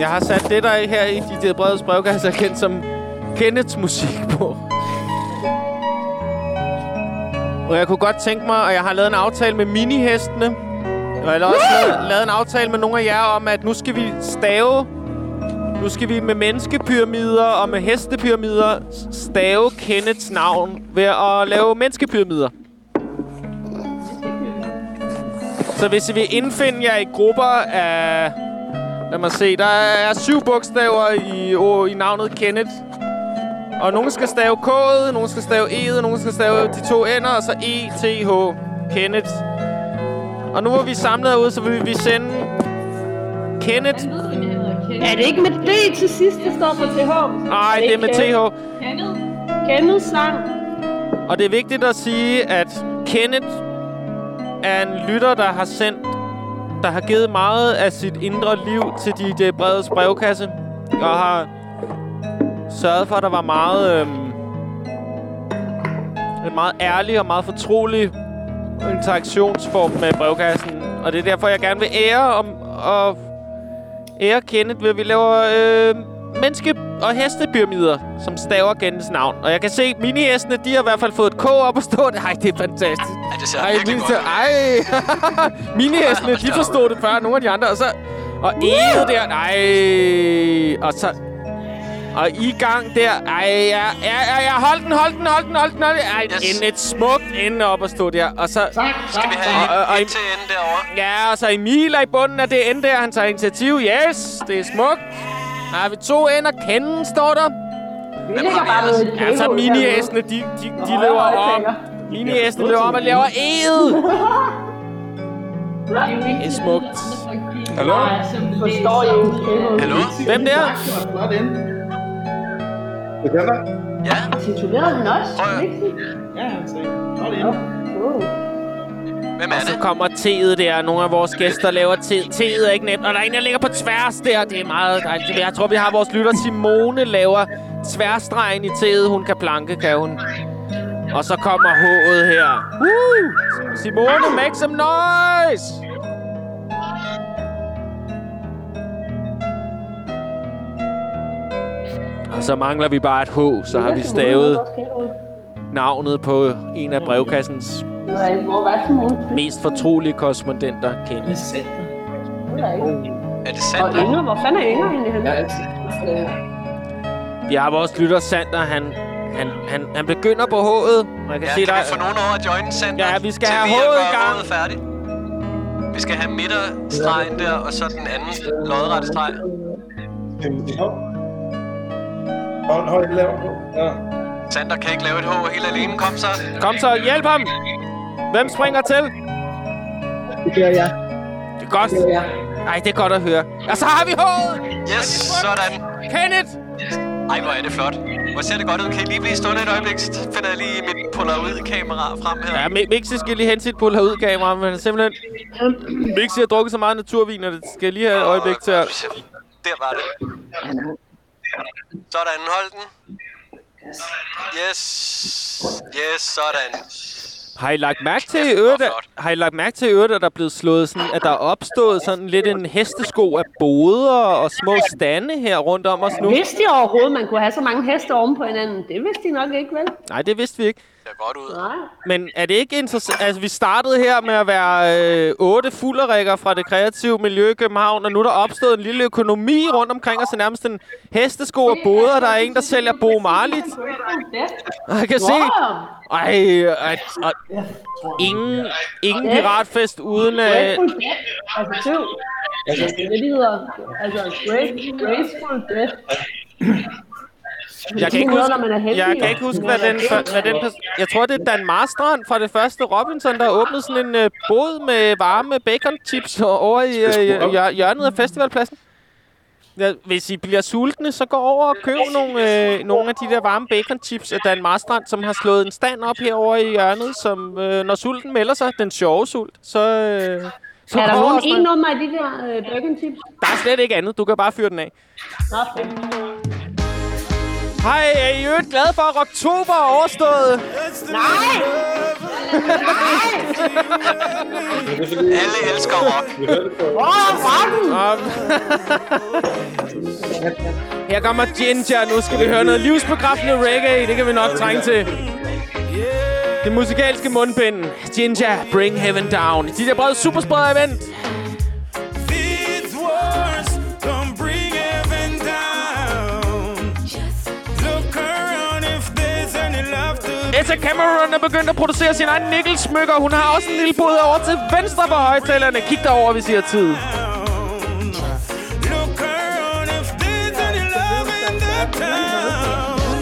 Jeg har sat det der her i de der brede brevkasser kendt som Kenneths musik på. Og jeg kunne godt tænke mig, og jeg har lavet en aftale med minihestene. Og jeg har også lavet, lavet en aftale med nogle af jer om, at nu skal vi stave... Nu skal vi med menneskepyramider og med hestepyramider stave Kenneths navn ved at lave menneskepyramider. Så hvis I vil indfinde jer i grupper af... Lad mig se, der er syv bogstaver i, oh, i navnet Kenneth. Og nogen skal stave K'et, nogen skal stave E'et, nogen skal stave de to ender, og så E, T, H. Kenneth. Og nu hvor vi er samlet herude, så vil vi sende Kenneth. Er det ikke med D til sidst, det står på TH? Nej, det er med TH. Kenneth. Kenneth sang. Og det er vigtigt at sige, at Kenneth er en lytter, der har sendt, der har givet meget af sit indre liv til de, de bredes brevkasse. Og har sørget for, at der var meget, øhm, en meget ærlig og meget fortrolig interaktionsform med brevkassen. Og det er derfor, jeg gerne vil ære om, og ære Kenneth ved, at vi laver øh, menneske- og hestepyramider, som staver Kenneths navn. Og jeg kan se, minihestene, de har i hvert fald fået et K op at stå. Ej, det er fantastisk. Ja, det ser Ej, virkelig godt. Ej, minihestene, de forstod det før nogle af de andre. Og så... Og E'et der, nej. Og så... Og i gang der. Ej, ja, ja, ja, ja, hold den, hold den, hold den, hold den, hold den. Ej, yes. en, et smukt ende op at stå der. Og så... Skal vi have og, og, og, et til ende derovre? Ja, og så Emil er i bunden af det ende der. Han tager initiativ. Yes, det er smukt. Der har vi to ender. Kenden står der. Vi ligger bare med et Ja, så mini-æsene, de, de, de løber om. Mini-æsene løber om og laver ed. Det er smukt. Hallo? Forstår I ikke? Hallo? Hvem der? Det kan der. Ja, Titulerede han også? Prøv. Ja, han sagde. Wow. hvem er Og så det? kommer teet der. Nogle af vores gæster laver te. Teet er ikke nemt. Og der er en, der ligger på tværs der. Det er meget dejligt. Jeg tror, vi har vores lytter. Simone laver tværstregen i teet. Hun kan planke, kan hun. Og så kommer H'et her. Woo! Simone, make some noise! Og så mangler vi bare et H, så har vi stavet navnet på en af brevkassens mest fortrolige korrespondenter, Kenneth. Er. Er det Og sandt? Inger, hvor fanden er Inger egentlig henne? Vi har vores lytter Sander, han, han, han, han begynder på H'et. Man kan Ja, se, kan der, vi få nogen over at join center? Ja, vi skal have hovedet i gang. færdigt. Vi skal have midterstregen der, og så den anden lodrette streg. Hold, hold, lav. Ja. Sander kan ikke lave et H helt alene. Kom så. Kom så, hjælp ham! Hvem springer til? Det gør jeg. Det er godt. Det gør jeg. Ej, det er godt at høre. Og så har vi H'et! Yes, sådan. Kenneth! Ej, hvor er det flot. Hvor ser det godt ud. Kan I lige blive stående et øjeblik? Så finder jeg lige mit Polaroid-kamera frem her. Ja, Mi- Mixi skal lige hente sit pull herud kamera, men simpelthen... Mixi har drukket så meget naturvin, og det skal lige have et øjeblik til at... Der var det. Sådan, hold den. Yes. Yes, sådan. Har I lagt mærke til i øvrigt, at, har I lagt mærke til i øvrigt, at der er blevet slået sådan, at der er opstået sådan lidt en hestesko af boder og små stande her rundt om os nu? Vidste I overhovedet, man kunne have så mange heste oven på hinanden? Det vidste I nok ikke, vel? Nej, det vidste vi ikke. Ser godt ud. Nej. Men er det ikke interessant? Altså, vi startede her med at være øh, otte fulderikker fra det kreative miljø i København, og nu er der opstået en lille økonomi rundt omkring os, nærmest en hestesko af boder. Der er en, der sælger Bo Marlit. Og jeg kan se... Ej, ej, ej, ingen, ingen piratfest uden... Øh. Altså. Altså, det er det, de hedder. Altså, grace, Graceful Dead. Jeg kan ikke huske, når man er heldig, jeg kan ikke huske hvad, den, hvad den... Jeg tror, det er Dan Marstrand fra det første Robinson, der åbnede sådan en uh, bod med varme bacon chips over i uh, hjørnet af festivalpladsen. Ja, hvis I bliver sultne, så gå over og køb nogle, øh, nogle af de der varme bacon chips af Dan Marstrand, som har slået en stand op herover i hjørnet, som øh, når sulten melder sig, den sjove sult, så... Øh, så Er der nogen en nummer af de der øh, bacon tips? Der er slet ikke andet. Du kan bare fyre den af. Nå. Hej, er I øvrigt glade for, at oktober er overstået? Nej! Alle elsker rock. Åh! Her kommer Ginger. Nu skal vi høre noget livsbekræftende reggae. Det kan vi nok trænge til. Det musikalske mundbind. Ginger, bring heaven down. De der brede superspreder event. These wars don't love to Etta Cameron er begyndt at producere sin egen nikkelsmykker. Hun har også en lille bod over til venstre for højtalerne. Kig derover, hvis I har tid. Look around if there's any in the town.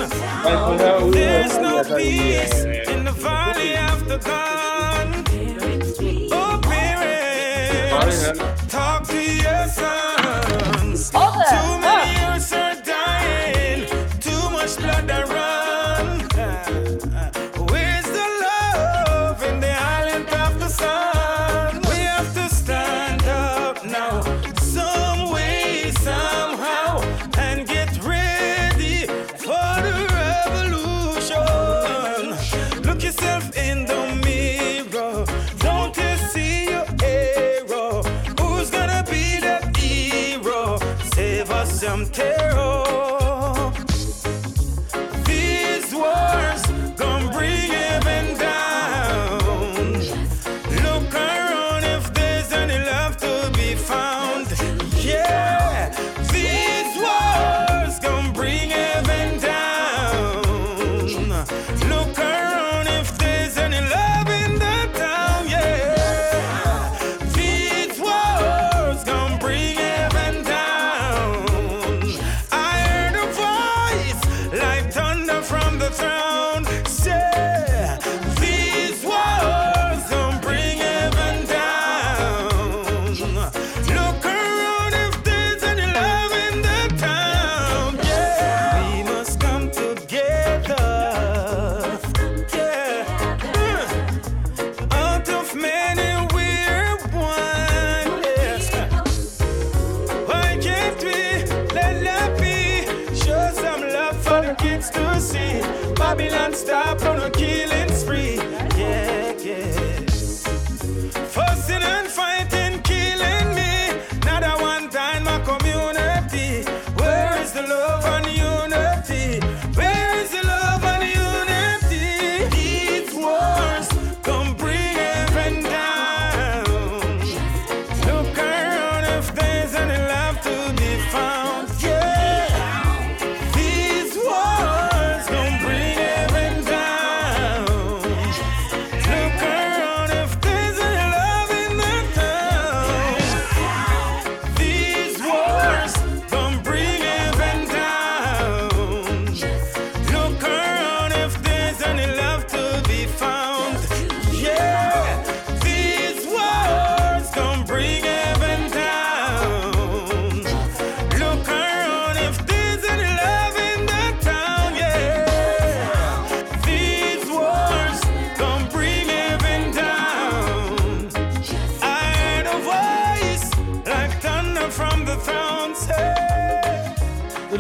There's no peace in the valley after dawn. Oh, parents, talk to your sons. To see. Babylon stop on a killing spree.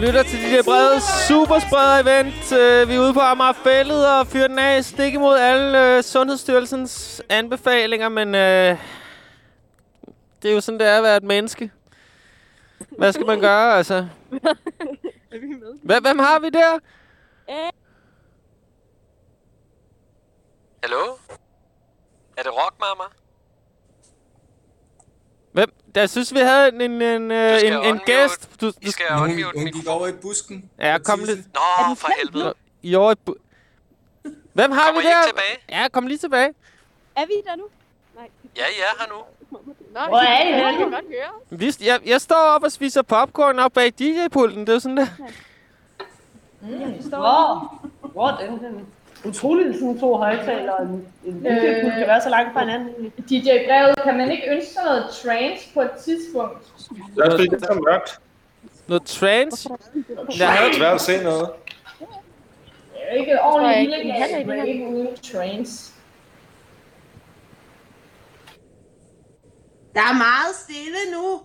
Lytter til de der brede superspreder event. Uh, vi er ude på Amagerfældet og fyrer den af stik imod alle uh, Sundhedsstyrelsens anbefalinger, men uh, det er jo sådan, det er at være et menneske. Hvad skal man gøre, altså? Vi med? Hvem, hvem har vi der? Hallo? Er det rock, mama? Jeg synes, vi havde en, en, en, en, en gæst. Du, I skal unmute Hun gik over i busken. Ja, kom lidt. Nå, for helvede. I år i bu- Hvem har Kommer vi der? tilbage? Ja, kom lige tilbage. Er vi der nu? Nej. Ja, I er her nu. Nå, Hvor er I jeg henne? kan godt høre. Vi, jeg, jeg står op og spiser popcorn op bag DJ-pulten. Det er jo sådan der. Mm, hvor? Hvor er den henne? Utroligt, sådan to højtalere og en, en Øh, kan være så langt fra hinanden. DJ Brevet, kan man ikke ønske sig noget trance på et tidspunkt? Det er også fordi, det er så mørkt. Noget trance? Er svært at se noget. Det er ikke et jeg ordentligt ikke, den illegal heller ikke rave uden trance. Der er meget stille nu.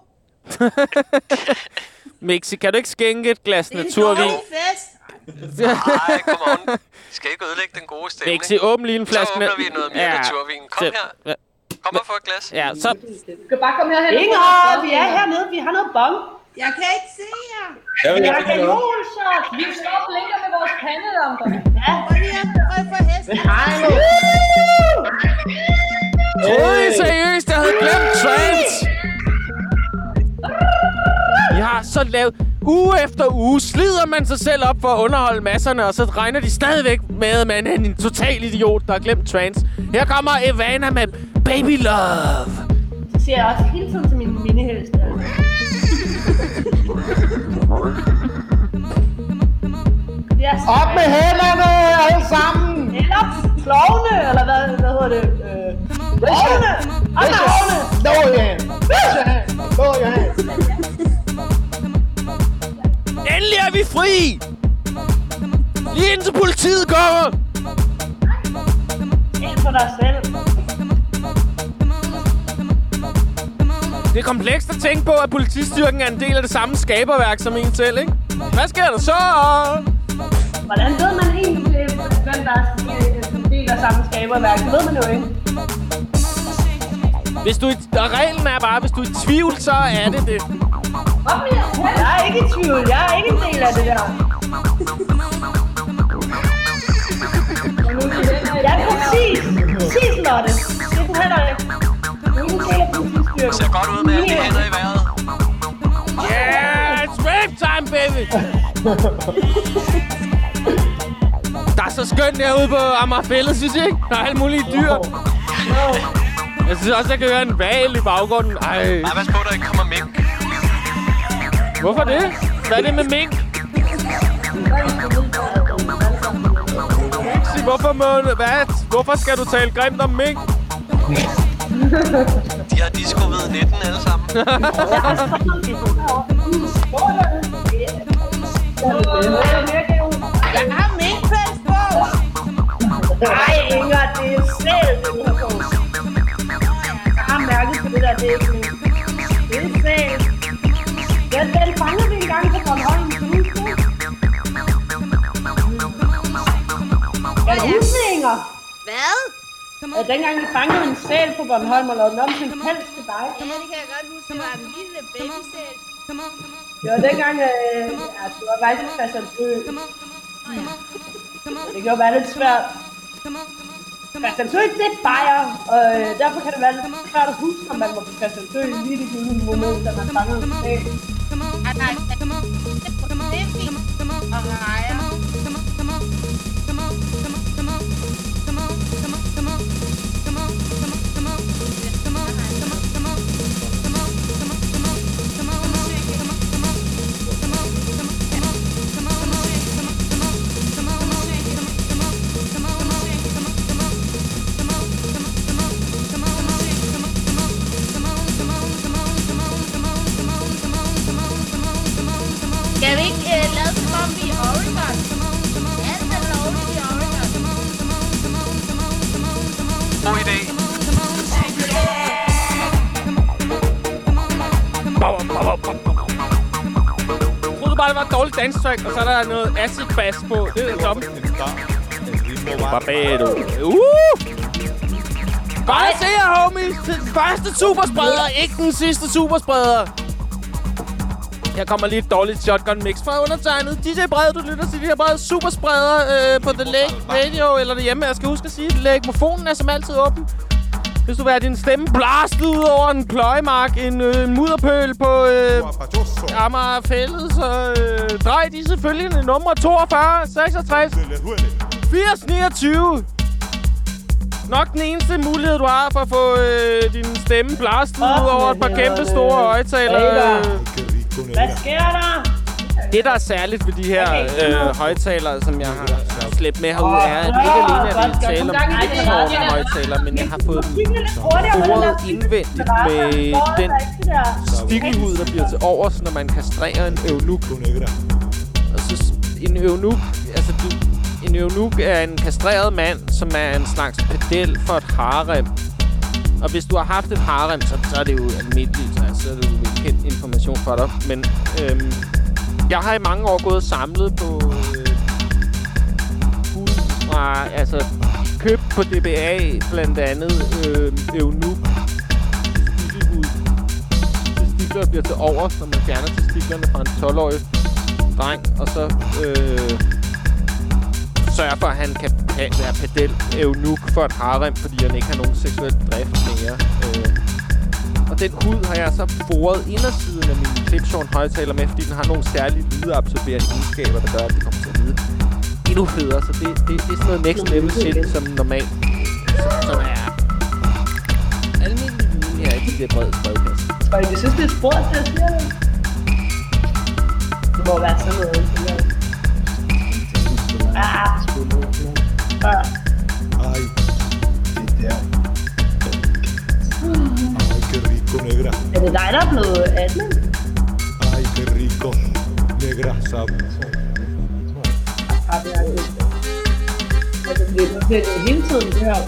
Mixi, kan du ikke skænke et glas Det er en naturvin? fest. Nej, godmorgen. Vi skal ikke ødelægge den gode stemning. Mixi, åbn lige en flaske. Så åbner vi noget mere naturvin. Kom Så- her. Ja. Kom og få et glas. Ja, så... Du skal bare komme herhen. og Inger, vi er hernede. Vi har noget bong. Jeg kan ikke se jer. Jeg vil Vi ikke har have noget. Vi står og blinker med vores pandelamper. Ja. Lige at prøve for hesten. Hej nu. I seriøst, jeg havde glemt trance? Jeg har så lavet... Uge efter uge slider man sig selv op for at underholde masserne, og så regner de stadigvæk med, at man er en total idiot, der har glemt trance. Her kommer Evana med Baby Love. Så siger jeg også hele tiden til min minihest. Yes. Op med hænderne, alle sammen! Eller klovne, eller hvad, hvad hedder det? Øh, Klovne! Op med klovne! Lower your hand. Raise your hand. Lower your hand. Endelig er vi fri! Lige indtil politiet kommer! Ind for dig selv. Det er komplekst at tænke på, at politistyrken er en del af det samme skaberværk som en selv, ikke? Hvad sker der så? Hvordan ved man egentlig, hvem der er en del af samme skaberværk? Det ved man jo ikke. Hvis du, er- og reglen er bare, hvis du er i tvivl, så er det det. Jeg er ikke i tvivl. Jeg er ikke en del af det der. Ja, præcis. Præcis, Lotte. Det er du heller ikke. Du er ikke en del af politistyrken. Ser godt ud med alle de hænder i vejret. Yeah, it's rape time, baby! Der er så skønt herude på Amagerfællet, synes I ikke? Der er alle mulige dyr. Jeg synes også, jeg kan høre en val i baggrunden. Ej. Ej, pas på, der ikke kommer mink. Hvorfor det? Hvad er det med mink? Sig, hvorfor, må, hvad? hvorfor skal du tale grimt om mink? De har disco ved 19 alle sammen. Jeg har minkpels på. Ej, Inger, det er selv, du har på. Jeg har mærket på det der, det er Inger? Hvad? Ja, dengang vi fangede en sæl på Bornholm og lavede den om til en pels til dig. Ja, det kan jeg godt huske. Det var en lille babysæl. Det var dengang, øh, ja, det var faktisk Christiansø. Det kan jo være lidt svært. Christiansø, det er bajer, og øh, derfor kan det være lidt svært at huske, om man var på Christiansø lige i det givne moment, da man fangede en sæl. Ah, nej, det track, og så er der noget acid bass på. Det er toppen. Barbado. Uh! Bare se jer, homies. Den første superspreder, ikke den sidste superspreder. Her kommer lige et dårligt shotgun mix fra undertegnet. DJ Brede, du lytter til de her brede superspreder øh, på The Lake Radio eller derhjemme. Jeg skal huske at sige, at er som altid åben. Hvis du vil have din stemme blastet ud over en pløjemark, en øh, mudderpøl på øh, Amagerfællet, så øh, drej de selvfølgelig nummer 42, 66, 80, 29. Nok den eneste mulighed, du har for at få øh, din stemme blastet ud over et par kæmpe store højtalere. Hvad sker der? Det, der er særligt ved de her øh, højtalere, som jeg har slæbt med herude, er, at ikke alene er det tale om Bitcoin højtalere, men jeg har fået dem boret indvendigt med den stikkelhud, der bliver til overs, når man kastrerer en eunuk. Og så en eunuk, altså du, en eunuk er en kastreret mand, som er en slags pedel for et harem. Og hvis du har haft et harem, så, så er det jo almindeligt, altså, så er det jo kendt information for dig. Men øhm, jeg har i mange år gået og samlet på øh, fra, altså køb på DBA blandt andet øh, Eunuk testikelhud. Testikler bliver til over, så man fjerner testiklerne fra en 12-årig dreng, og så øh, sørger for, at han kan være pedel Eunuk for et harem, fordi han ikke har nogen seksuel drift mere. Øh, og den hud har jeg så boret indersiden af min Clipshorn højtaler med, fordi den har nogle særlige lydeabsorberende egenskaber, der gør, at det kommer til at lyde endnu federe. Så det, det, det er sådan noget next level shit, som normalt som, som er almindelig viden her i det der brede brevkasse. Og jeg synes, det er spurgt, det jeg siger det. Det må være sådan noget. det. Ah. Ah. Ay, det der. Ay, qué rico, negra. Er det dig, der er blevet 18? Ay, qué rico. Negra, sabroso. Det er det. Og det bliver det bliver det hele tiden, det her.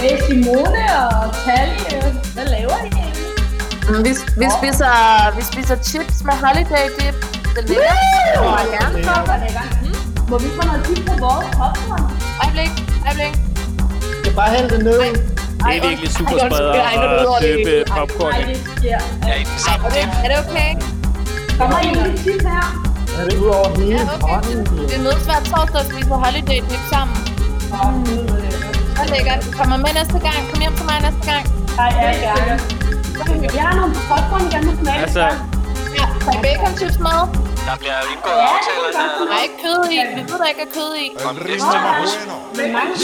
Hey, Simone og Talie, hvad laver I egentlig? Mm, Vi, vi, spiser, vi spiser chips med holiday dip. Det er lækkert. Lækkert. prøve. Mm. Må vi få noget dip på vores popcorn? Øjeblik, øjeblik. Jeg kan bare hælde det ned. Det er virkelig super spreder at købe popcorn. Ej, det sker. Ja, i den samme Er det, er det okay? Kommer I med dip her? Er det ud over hele Ja, okay. potten? Vi mødes hver torsdag og spiser holiday dip sammen. Det er lækkert. Kommer med næste gang. Kom hjem til mig næste gang. Ej, ja, gerne. Jeg har nogle popcorn, jeg gerne vil smage. Altså, Ja, tag bacon chips med. Der bliver jo indgået aftaler her. Der er ikke kød i. Vi ved, der ikke er kød i. Om næste uges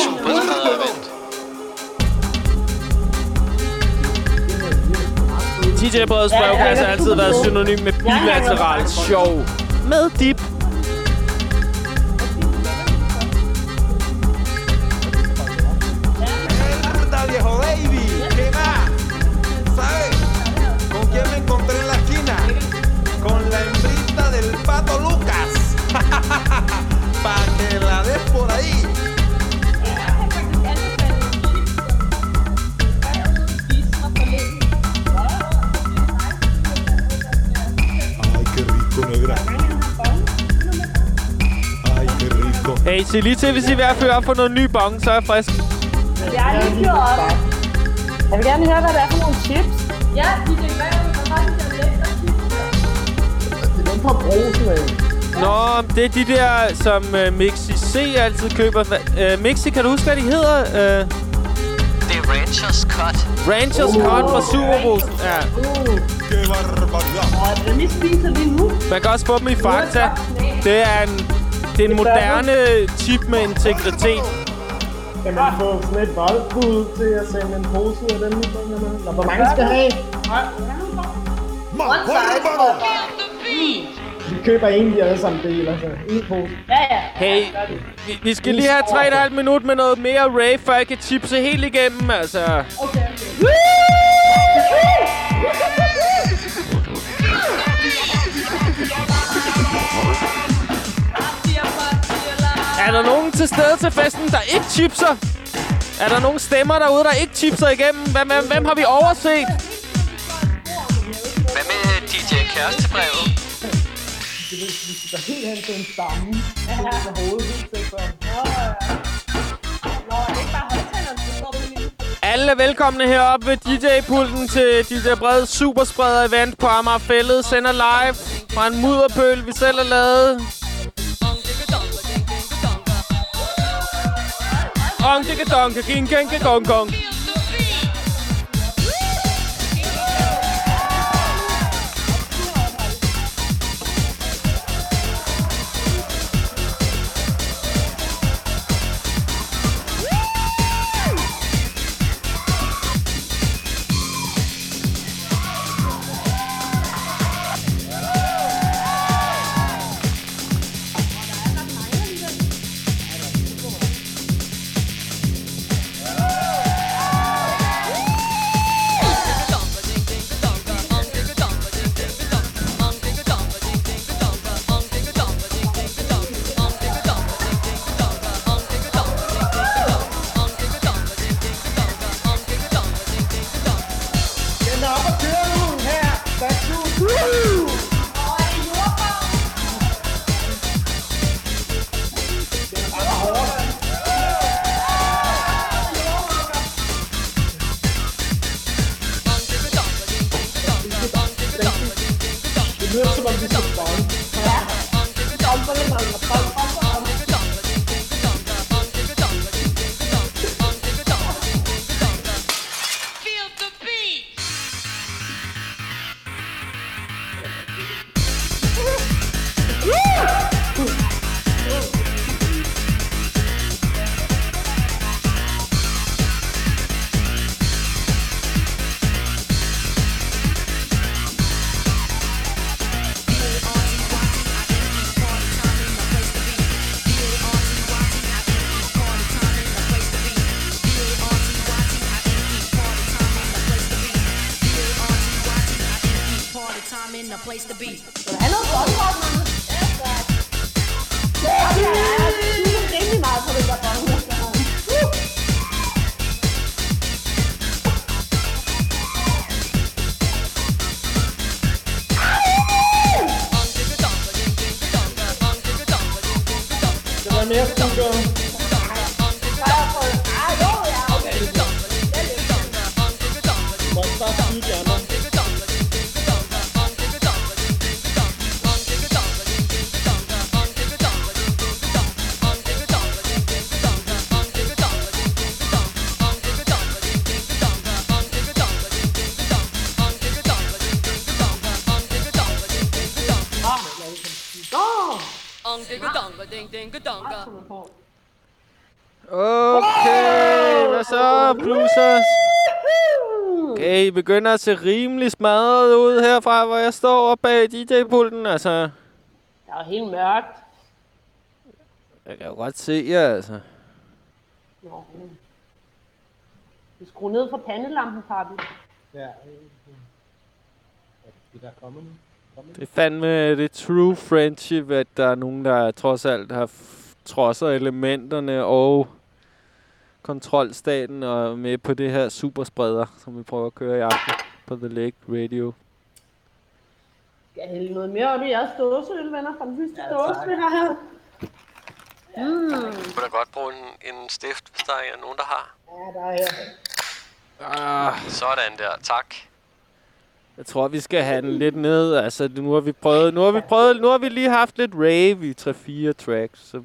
super spreder event. DJ Breds brevkasse har altid været synonym med bilateral sjov. Med dip. Se lige til, hvis I er ved at føre op for noget ny bong, så er jeg frisk. Jeg er lige gjort op. Jeg vil gerne høre, hvad det er for nogle chips. Ja, de kan gøre, har de der chips? Det er den fra brosen. Nå, det er de der, som uh, Mixi C altid køber. Uh, Mixi, kan du huske, hvad de hedder? Uh, Det er Ranchers Cut. Ranchers Cut fra Super Bowl. Ja. Den I spiser lige nu. Man kan også få dem i Fakta. Det er en, det er en moderne chip med integritet. Kan man få sådan et voldbud til at sende en pose af dem? Eller hvor mange skal have? One size for Vi køber en, de alle sammen deler, så en pose. Ja, ja. Hey, vi, vi skal lige have 3,5 minut med noget mere rave, før jeg kan chipse helt igennem, altså. Okay, okay. Er der nogen til stede til festen, der ikke chipser? Er der nogen stemmer derude, der ikke chipser igennem? Hvem, hvem, hvem har vi overset? Hvad med DJ Kærestebrevet? Vi skal helt hen til en stamme. Ja. På hovedet, helt til er det der i? Alle er velkomne heroppe ved DJ-pulten til DJ Breds Superspreder-event på Amager Fælled. Sender live fra en mudderpøl, vi selv har lavet. Anke ketanke, king kenke kong kong. Gong. lyder som om vi skal bonge. Ja. Bom, bom, begynder at se rimelig smadret ud herfra, hvor jeg står oppe bag DJ-pulten. Altså, Det er jo helt mørkt. jeg kan jo godt se jer, altså. Nå. Du skruer ned for pandelampen, Papi. Ja. Det der kommer nu. Det er fandme det true friendship, at der er nogen, der trods alt har trodser elementerne og kontrolstaten og med på det her superspreder, som vi prøver at køre i aften på The Lake Radio. Skal jeg hælde noget mere op i jeres dåseøl, venner, fra den sidste ja, dåse, vi har her? Mm. Du kunne da godt bruge en, en stift, hvis der er nogen, der har. Ja, der er her. Ah, Sådan der, tak. jeg tror, vi skal have den lidt ned. Altså, nu har vi prøvet, nu har vi prøvet, nu har vi lige haft lidt rave i 3-4 tracks. Så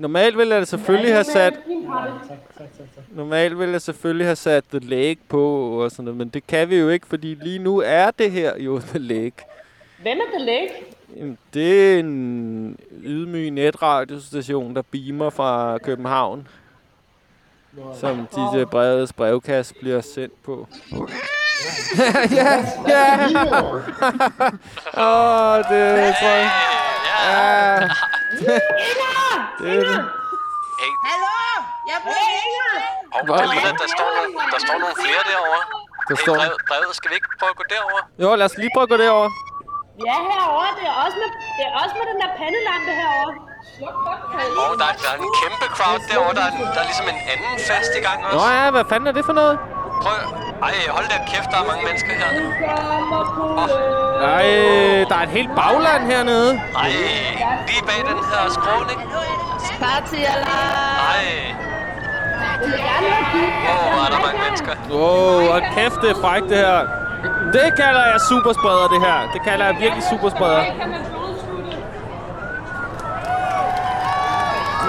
normalt ville jeg selvfølgelig have sat, normalt ville jeg selvfølgelig have sat The Lake på og sådan noget, men det kan vi jo ikke, fordi lige nu er det her jo The Lake. Hvem er det læg? Jamen, det er en ydmyg netradiostation, der beamer fra København. Som DJ Brevets brevkasse bliver sendt på. ja, ja. Åh, det tror jeg. Ja. det er det. Hey, Hallo? Jeg bliver Inger! hov, der, ligner, der, står nogle, der står nogle flere derovre. Der hey, står- brevet, brevet, skal vi ikke prøve at gå derover? Jo, lad os lige prøve at gå derover. Ja, herovre. Det er også med, det er også med den der pandelampe herovre. Og der, er- der er en kæmpe crowd derovre. Der er, der er ligesom en anden fest i gang også. Nå ja, hvad fanden er det for noget? Prøv. Ej, hold da kæft, der er mange mennesker her. Ej, der er et helt bagland hernede. Ej, lige bag den her skråning. Party alarm! Ej. Åh, oh, er der mange mennesker. Wow, og kæft, det er frækt det her. Det kalder jeg superspreder, det her. Det kalder jeg virkelig superspreder.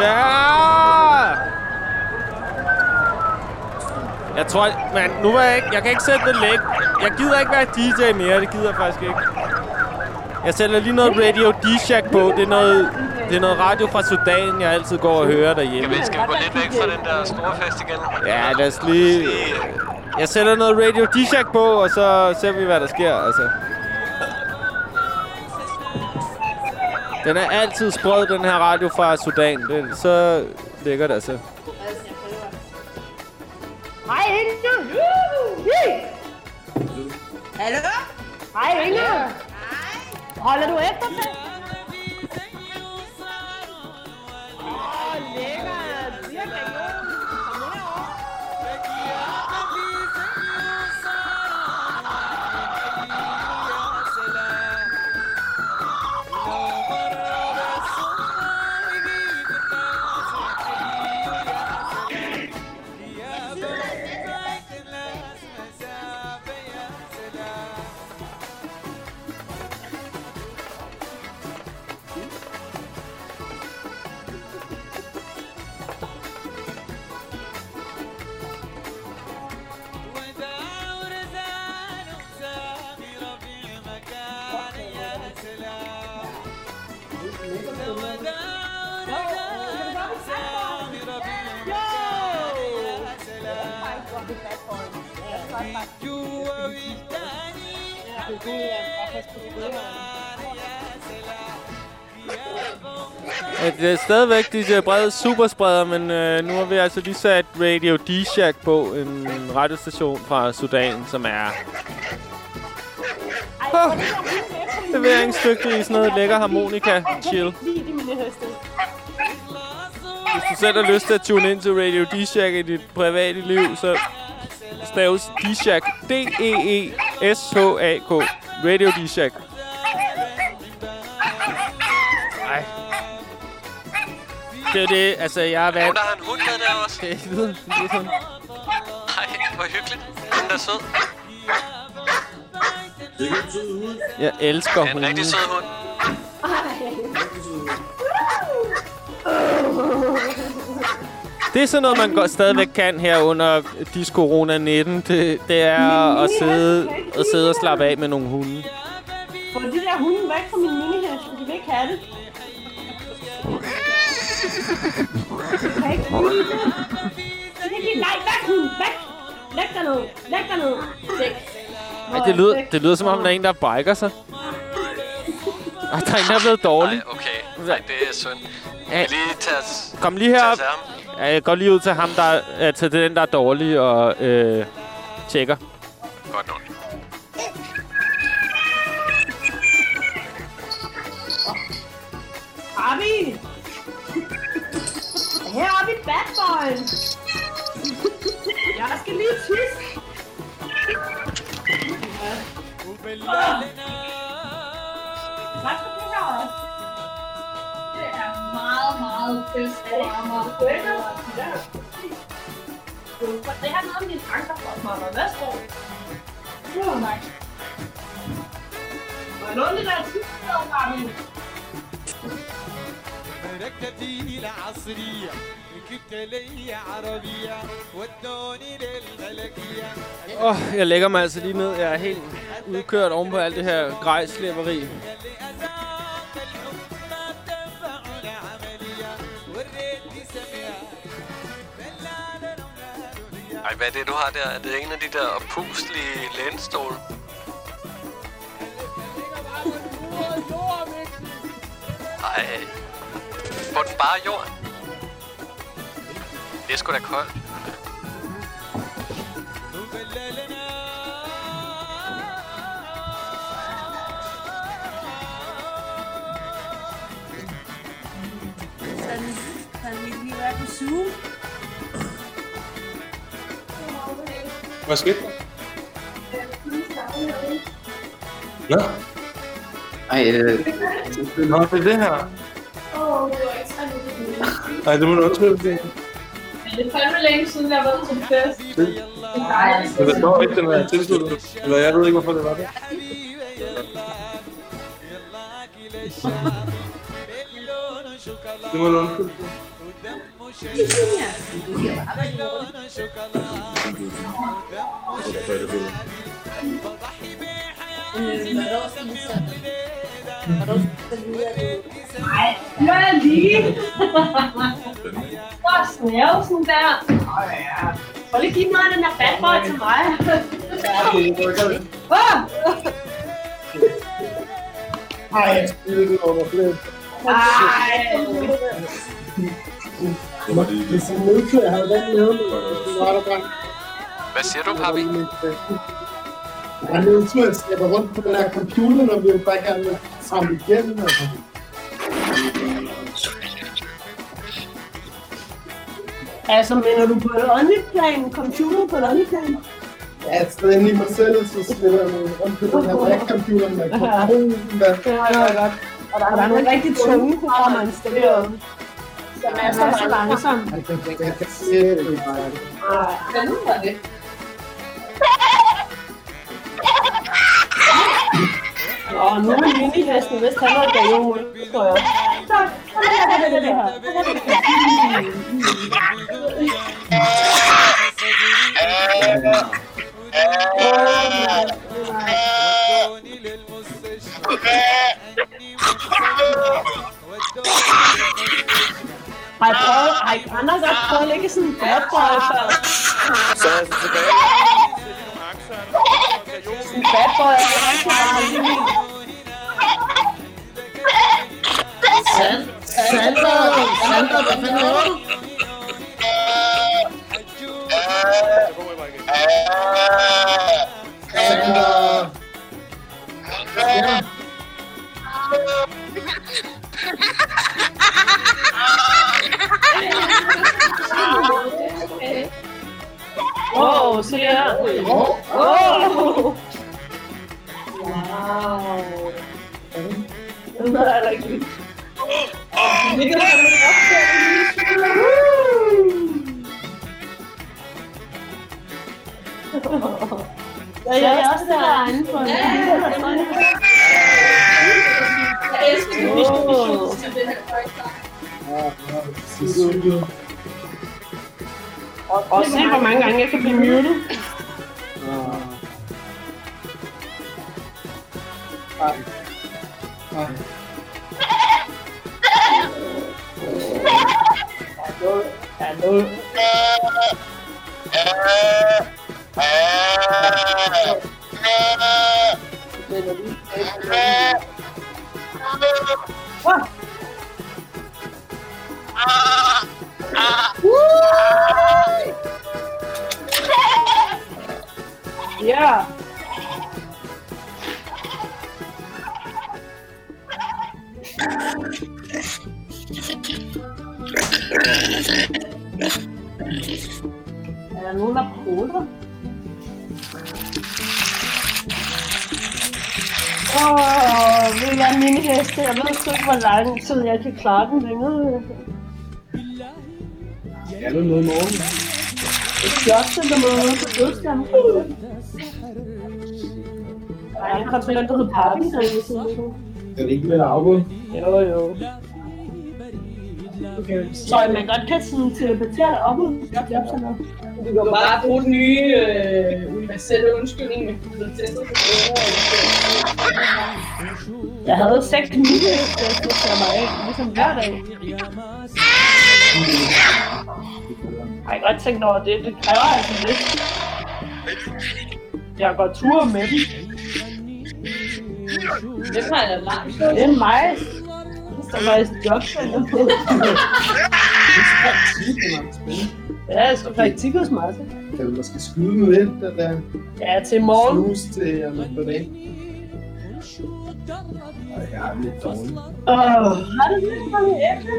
Ja! Jeg tror, men nu var jeg ikke, jeg kan ikke sætte det læg. Jeg gider ikke være DJ mere, det gider jeg faktisk ikke. Jeg sætter lige noget Radio D-Shack på. Det er noget, det er noget radio fra Sudan, jeg altid går og hører derhjemme. Skal vi, skal vi gå lidt væk fra den der store fest igen? Ja, lad os lige... Jeg sætter noget Radio D-Shack på, og så ser vi, hvad der sker, altså. Den er altid sprød, den her radio fra Sudan. Det er så lækkert, altså. Hej, Inger. Hallo? Hej, Inger. Hej. Holder du efter det? Det er stadigvæk DJ Breds superspreder, men øh, nu har vi altså lige sat Radio D-Shack på, en radiostation fra Sudan, som er oh, leveringsdygtig i sådan noget lækker harmonika chill. De. Hvis du selv har lyst til at tune ind til Radio D-Shack i dit private liv, så staves D-Shack E D-E-E-S-H-A-K. Radio D-Shack. Det er jo det, altså jeg er vant. der har en hund med der også. Det lyder, det lyder sådan. Ej, hvor hyggeligt. Den er sød. Jeg elsker Det er en rigtig sød hund. Det er sådan noget, man går, stadigvæk kan her under Disco Corona 19. Det, det er at sidde, at sidde og slappe af med nogle hunde. Få de der hunde væk fra min minihest, de vil ikke have det. Nej, væk hund, væk! Læg dig ned, læg dig. Væk. Ej, det, lyder, det lyder som om, der er en, der brækker sig. Ej, der er en, der er blevet dårlig. Ej, okay. Nej, det er synd. Ja. Lige tage. Kom lige herop. Ja, jeg går lige ud til ham, der er til den, der er dårlig, og øh, tjekker. Godt nok. bad boy. Jeg skal lige tisse. Åh. Hvad skal du gøre? Det er meget, meget bedst for mig. Det har noget med dine anker for mig. Værsgo. Jo, nej. Må jeg låne det der tisse, Abi? ركبتي العصرية Åh, oh, jeg lægger mig altså lige ned. Jeg er helt udkørt oven på alt det her grejslæberi. Ej, hvad er det, du har der? Er det en af de der opuslige lænestole? Ej, på den bare jorden. Det er sgu da koldt. Hvad skete der? Nå, Ej, øh, Nå, det er det her. Åh, det var ikke så Nej, det må du undskylde. Det, Men det er fandme længe siden, jeg har været til en fest. Nej, det der står ikke, den er tilsluttet. Nej, gør jeg lige. Hvor snæv sådan der. Åh ja. Prøv lige give noget af den der bad boy til mig. Åh! Ej, jeg spiller det over flere. Ej. Hvis jeg er nødt til at den med, så var der bare... Hvad siger du, Papi? Jeg er nødt til at slæbe rundt på den her computer, når vi vil bare gerne vil samle igennem. Altså. Altså, mener du på et åndeplan? Computer på et åndeplan? Ja, et sted inde i mig selv, så slæber jeg rundt på den her Mac-computer med mikrofonen. Har jeg godt. Og der, der er nogle rigtig tunge programmer installeret. Som er så, langsomt. Jeg kan, se det. Hvad nu var det? Og nu er minihesten vist han var gavehul, tror jeg. Så, så er det her. Har I prøvet, har I andre godt prøvet at lægge sådan en bad boy før? Så er jeg altså tilbage. bad boy, og det er rigtig meget. Sand, Sander, Sander, hvad fanden laver du? Sander. Ja. Åh, oh, se her. Åh! Oh. Wow. Den er der ikke lige. Det kan man godt Ja, jeg er også derinde en Jeg elsker det. Åh. til det her Og, og se, hvor mange gange jeg kan blive muted. Hallo. Ah. Ja. Er der nogen, der prutter? Åh, oh, vil jeg mine heste? Jeg ved sgu ikke, hvor lang tid jeg kan klare den længere. Skal du noget i morgen? Et job til dem ude på dødskamp. Der er en konsulent, der hedder Parkinson. Er det ikke med afgået? Jo, jo. Okay. Så man godt kan sådan teleportere op ud jobcenter. Du kan bare bruge den nye øh, universelle undskyldning med protester på Jeg havde seks muligheder til at sætte mig af, ligesom hver dag. Jeg har godt tænkt over det. Det kræver altså lidt. Jeg går tur med dem. Det jeg langt. Det er mig. Det står faktisk jobcenter på. Ja, jeg skal praktik hos mig. Kan du måske skyde den lidt, den der Ja, til morgen. snus til om et par dage? Ej, jeg er lidt dårlig. Åh, har du lidt for det æble?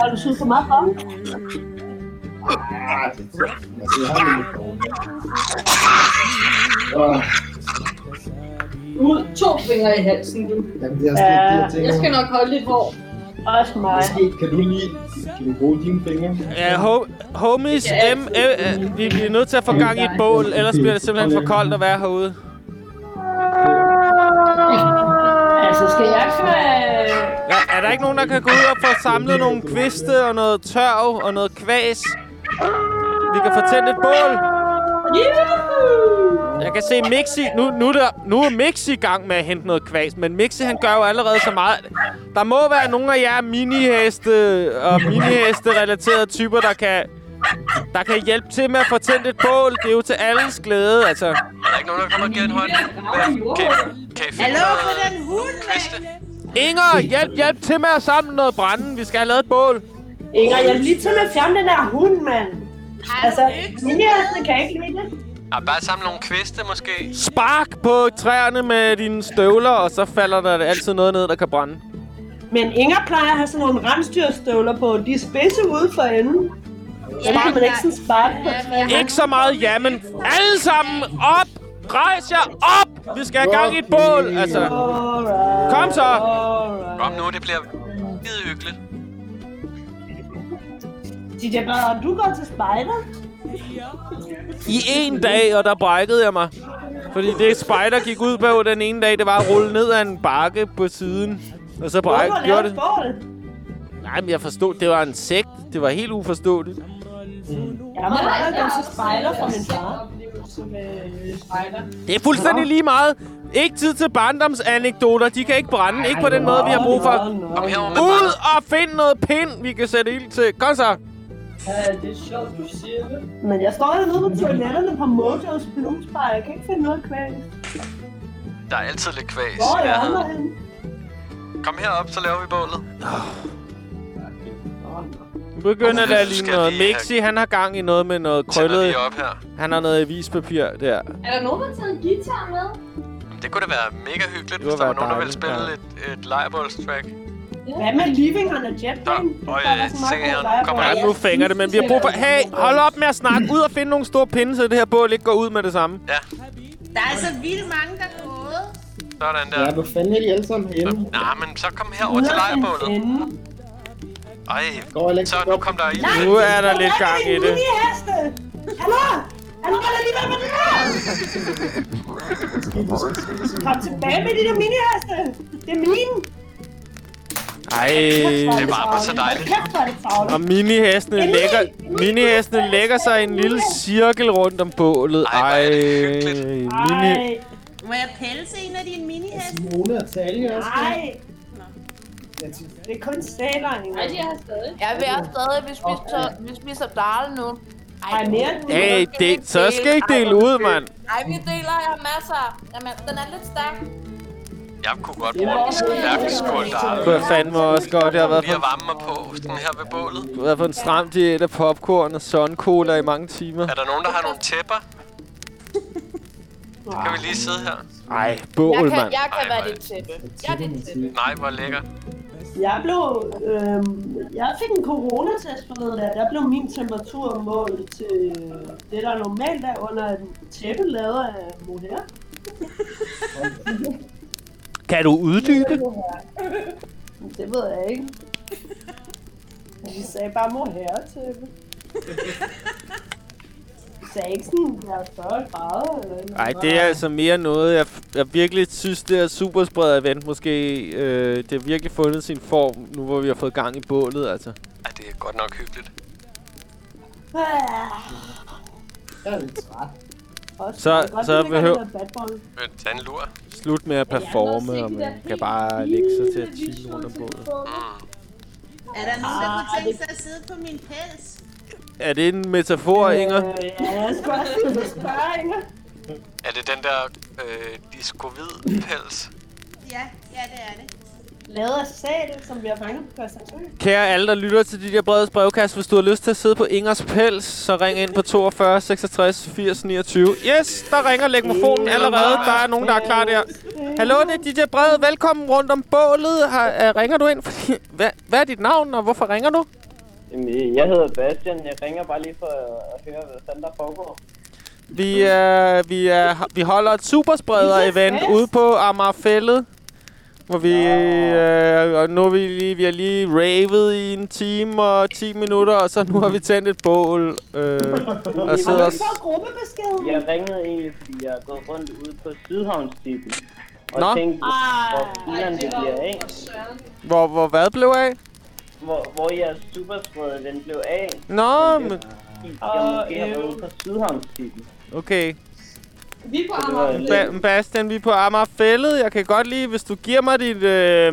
Har du syet for meget for mig? Ah, det altså, jeg har det lidt dårligt. Ud to fingre i halsen, du. Jamen, det er også det, det, jeg tænker. Jeg skal nok holde lidt hår. Også mig. Måske kan du lige kan du bruge dine fingre? Ja, ho homies, M, øh, øh, vi bliver nødt til at få gang i et bål, ellers bliver det simpelthen for koldt at være herude. Altså, skal jeg køre... Ja, er der ikke nogen, der kan gå ud og få samlet nogle kviste og noget tørv og noget kvæs? Vi kan få tændt et bål. Jeg kan se Mixi. Nu, nu, er der, nu er Mixi i gang med at hente noget kvæs, men Mixi han gør jo allerede så meget. Der må være nogle af jer miniheste og miniheste-relaterede typer, der kan, der kan hjælpe til med at få tændt et bål. Det er jo til alles glæde, altså. Er der ikke nogen, der kommer og giver en hånd? Kan, I- kan I finde Hallo for den hund! Inger, hjælp, hjælp til med at samle noget brænde. Vi skal have lavet et bål. Inger, jeg vil lige til med at fjerne den der hund, mand. Altså, mine heste kan ikke lide det. Ja, bare samle nogle kviste, måske. Spark på træerne med dine støvler, og så falder der altid noget ned, der kan brænde. Men Inger plejer at have sådan nogle rensdyrstøvler på. De er spidse ude for enden. Kan man ikke sådan sparke på træerne. Ikke så meget ja, men alle sammen op! Rejs jer op! Vi skal have gang i et bål, altså. Kom så! Kom nu, det bliver skide hyggeligt. DJ Brad, du går til spejder? I en dag, og der brækkede jeg mig. Fordi det spider gik ud på den ene dag, det var at rulle ned ad en bakke på siden. Og så bræk, Hvorfor gjorde lavede det. Nej, men jeg forstod, det var en sekt. Det var helt uforståeligt. Jeg må aldrig gå til spejder fra min far. Det er fuldstændig lige meget. Ikke tid til barndomsanekdoter. De kan ikke brænde. Ikke på den måde, vi har brug for. Ud og find noget pind, vi kan sætte ild til. Kom så. Ja, det er sjovt, du siger det. Men jeg står dernede på toiletterne på Mojos Bluesbar. Jeg kan ikke finde noget kvæg. Der er altid lidt kvæs. Hvor er jeg nærheden. henne? Kom herop, så laver vi bålet. Nu begynder noget. lige have- Mixi, han har gang i noget med noget krøllet. op her. Han har noget avispapir der. Er der nogen, der har taget en guitar med? Det kunne da være mega hyggeligt, Det hvis der var være nogen, der ville spille et, et lejrbålstrack. Hvad med Living on a Jet Plane? Og jeg se her, nu kommer Ja, nu fænger det, men vi har brug for... Hey, hold op med at snakke. Ud og finde nogle store pinde, så det her bål ikke går ud med det samme. Ja, Der er så vildt mange, der er gået. sådan Ja, der. hvor fanden er de alle sammen henne? Nej, men så kom herover til lejrbålet. Ej, så nu kom der i. Nu er der lidt gang i det. Hallo? Han holder lige med den her! Kom tilbage med de der miniheste! Det er mine! Ej. Det varmer så dejligt. Er. Og minihestene lægger, minihestene lægger sig i en lille cirkel rundt om bålet. Ej, mini... Må jeg pelse en af dine miniheste? Simone og Talia også. nej. Det er kun sæler, Inger. Nej, de er stadig. Jeg vil have stadig, vi spiser, vi spiser dal nu. Ej, mere. Hey, det, så skal I ikke dele ud, mand. Ej, vi deler, jeg har masser. Jamen, den er lidt stærk. Jeg kunne godt bruge en stærk skål der. Det var fandme også godt. Jeg har været Lige at på, varme mig på sådan her ved bålet. været på en stram diæt af popcorn og sun cola i mange timer. Er der nogen, der har nogle tæpper? Så kan vi lige sidde her. Ej, Jeg bål, kan, mand. jeg kan Ej, være hvor- dit tæppe. Jeg er dit tæppe. Nej, hvor lækker. Jeg blev... Øhm, jeg fik en coronatest forleden dag. Der blev min temperatur målt til det, der normalt er under en tæppe lavet af mohair. Kan du uddybe? Det ved jeg ikke. De sagde bare mohair-tæppe. De sagde ikke sådan, jeg er 40 grader eller noget. Nej, det er altså mere noget, jeg, jeg virkelig synes, det er superspredt event måske. Øh, det har virkelig fundet sin form, nu hvor vi har fået gang i bålet, altså. Ej, det er godt nok hyggeligt. Ah, Jeg er lidt træt. Også Så- godt, så behøver-. Men tag en lur. Slut med at performe, og man kan bare lægge sig til at chille rundt om bålet. Er der nogen, der kunne tænke sig at sidde på min pels? Er det en metafor, Inger? Øh, ja, jeg skulle også lige spørge, Inger. Er det den der øh, disco-hvid-pels? Ja, ja, det er det. Lavet af sæl, som vi har fanget på Christiansø. Kære alle, der lytter til de der brede brevkast, hvis du har lyst til at sidde på Ingers pels, så ring ind på 42 66 80 29. Yes, der ringer legmofonen allerede. Der er nogen, der er klar der. Hallo, det er DJ Brede. Velkommen rundt om bålet. Har, uh, ringer du ind? Fordi, hvad, hvad er dit navn, og hvorfor ringer du? Jamen, jeg hedder Bastian. Jeg ringer bare lige for at høre, hvad fanden der foregår. Vi, er, vi, er, vi holder et superspreder-event ude på Amagerfællet. Hvor vi, øh, og nu er vi lige, vi har lige ravet i en time og 10 minutter, og så nu har vi tændt et bål. Øh, og Så gruppebesked. Jeg ringede egentlig, fordi jeg er gået rundt ude på Sydhavnstippen. Og Nå. tænkte, Ah, hvor filen det bliver af. hvor, hvor hvad blev af? Hvor, hvor jeres superspreder den blev af. Nå, men, Jeg måske har været ude på Sydhavnstippen. okay. Vi er på Amager. Ba- Bastian, vi er på Amagerfællet. Jeg kan godt lide, hvis du giver mig dit... Øh,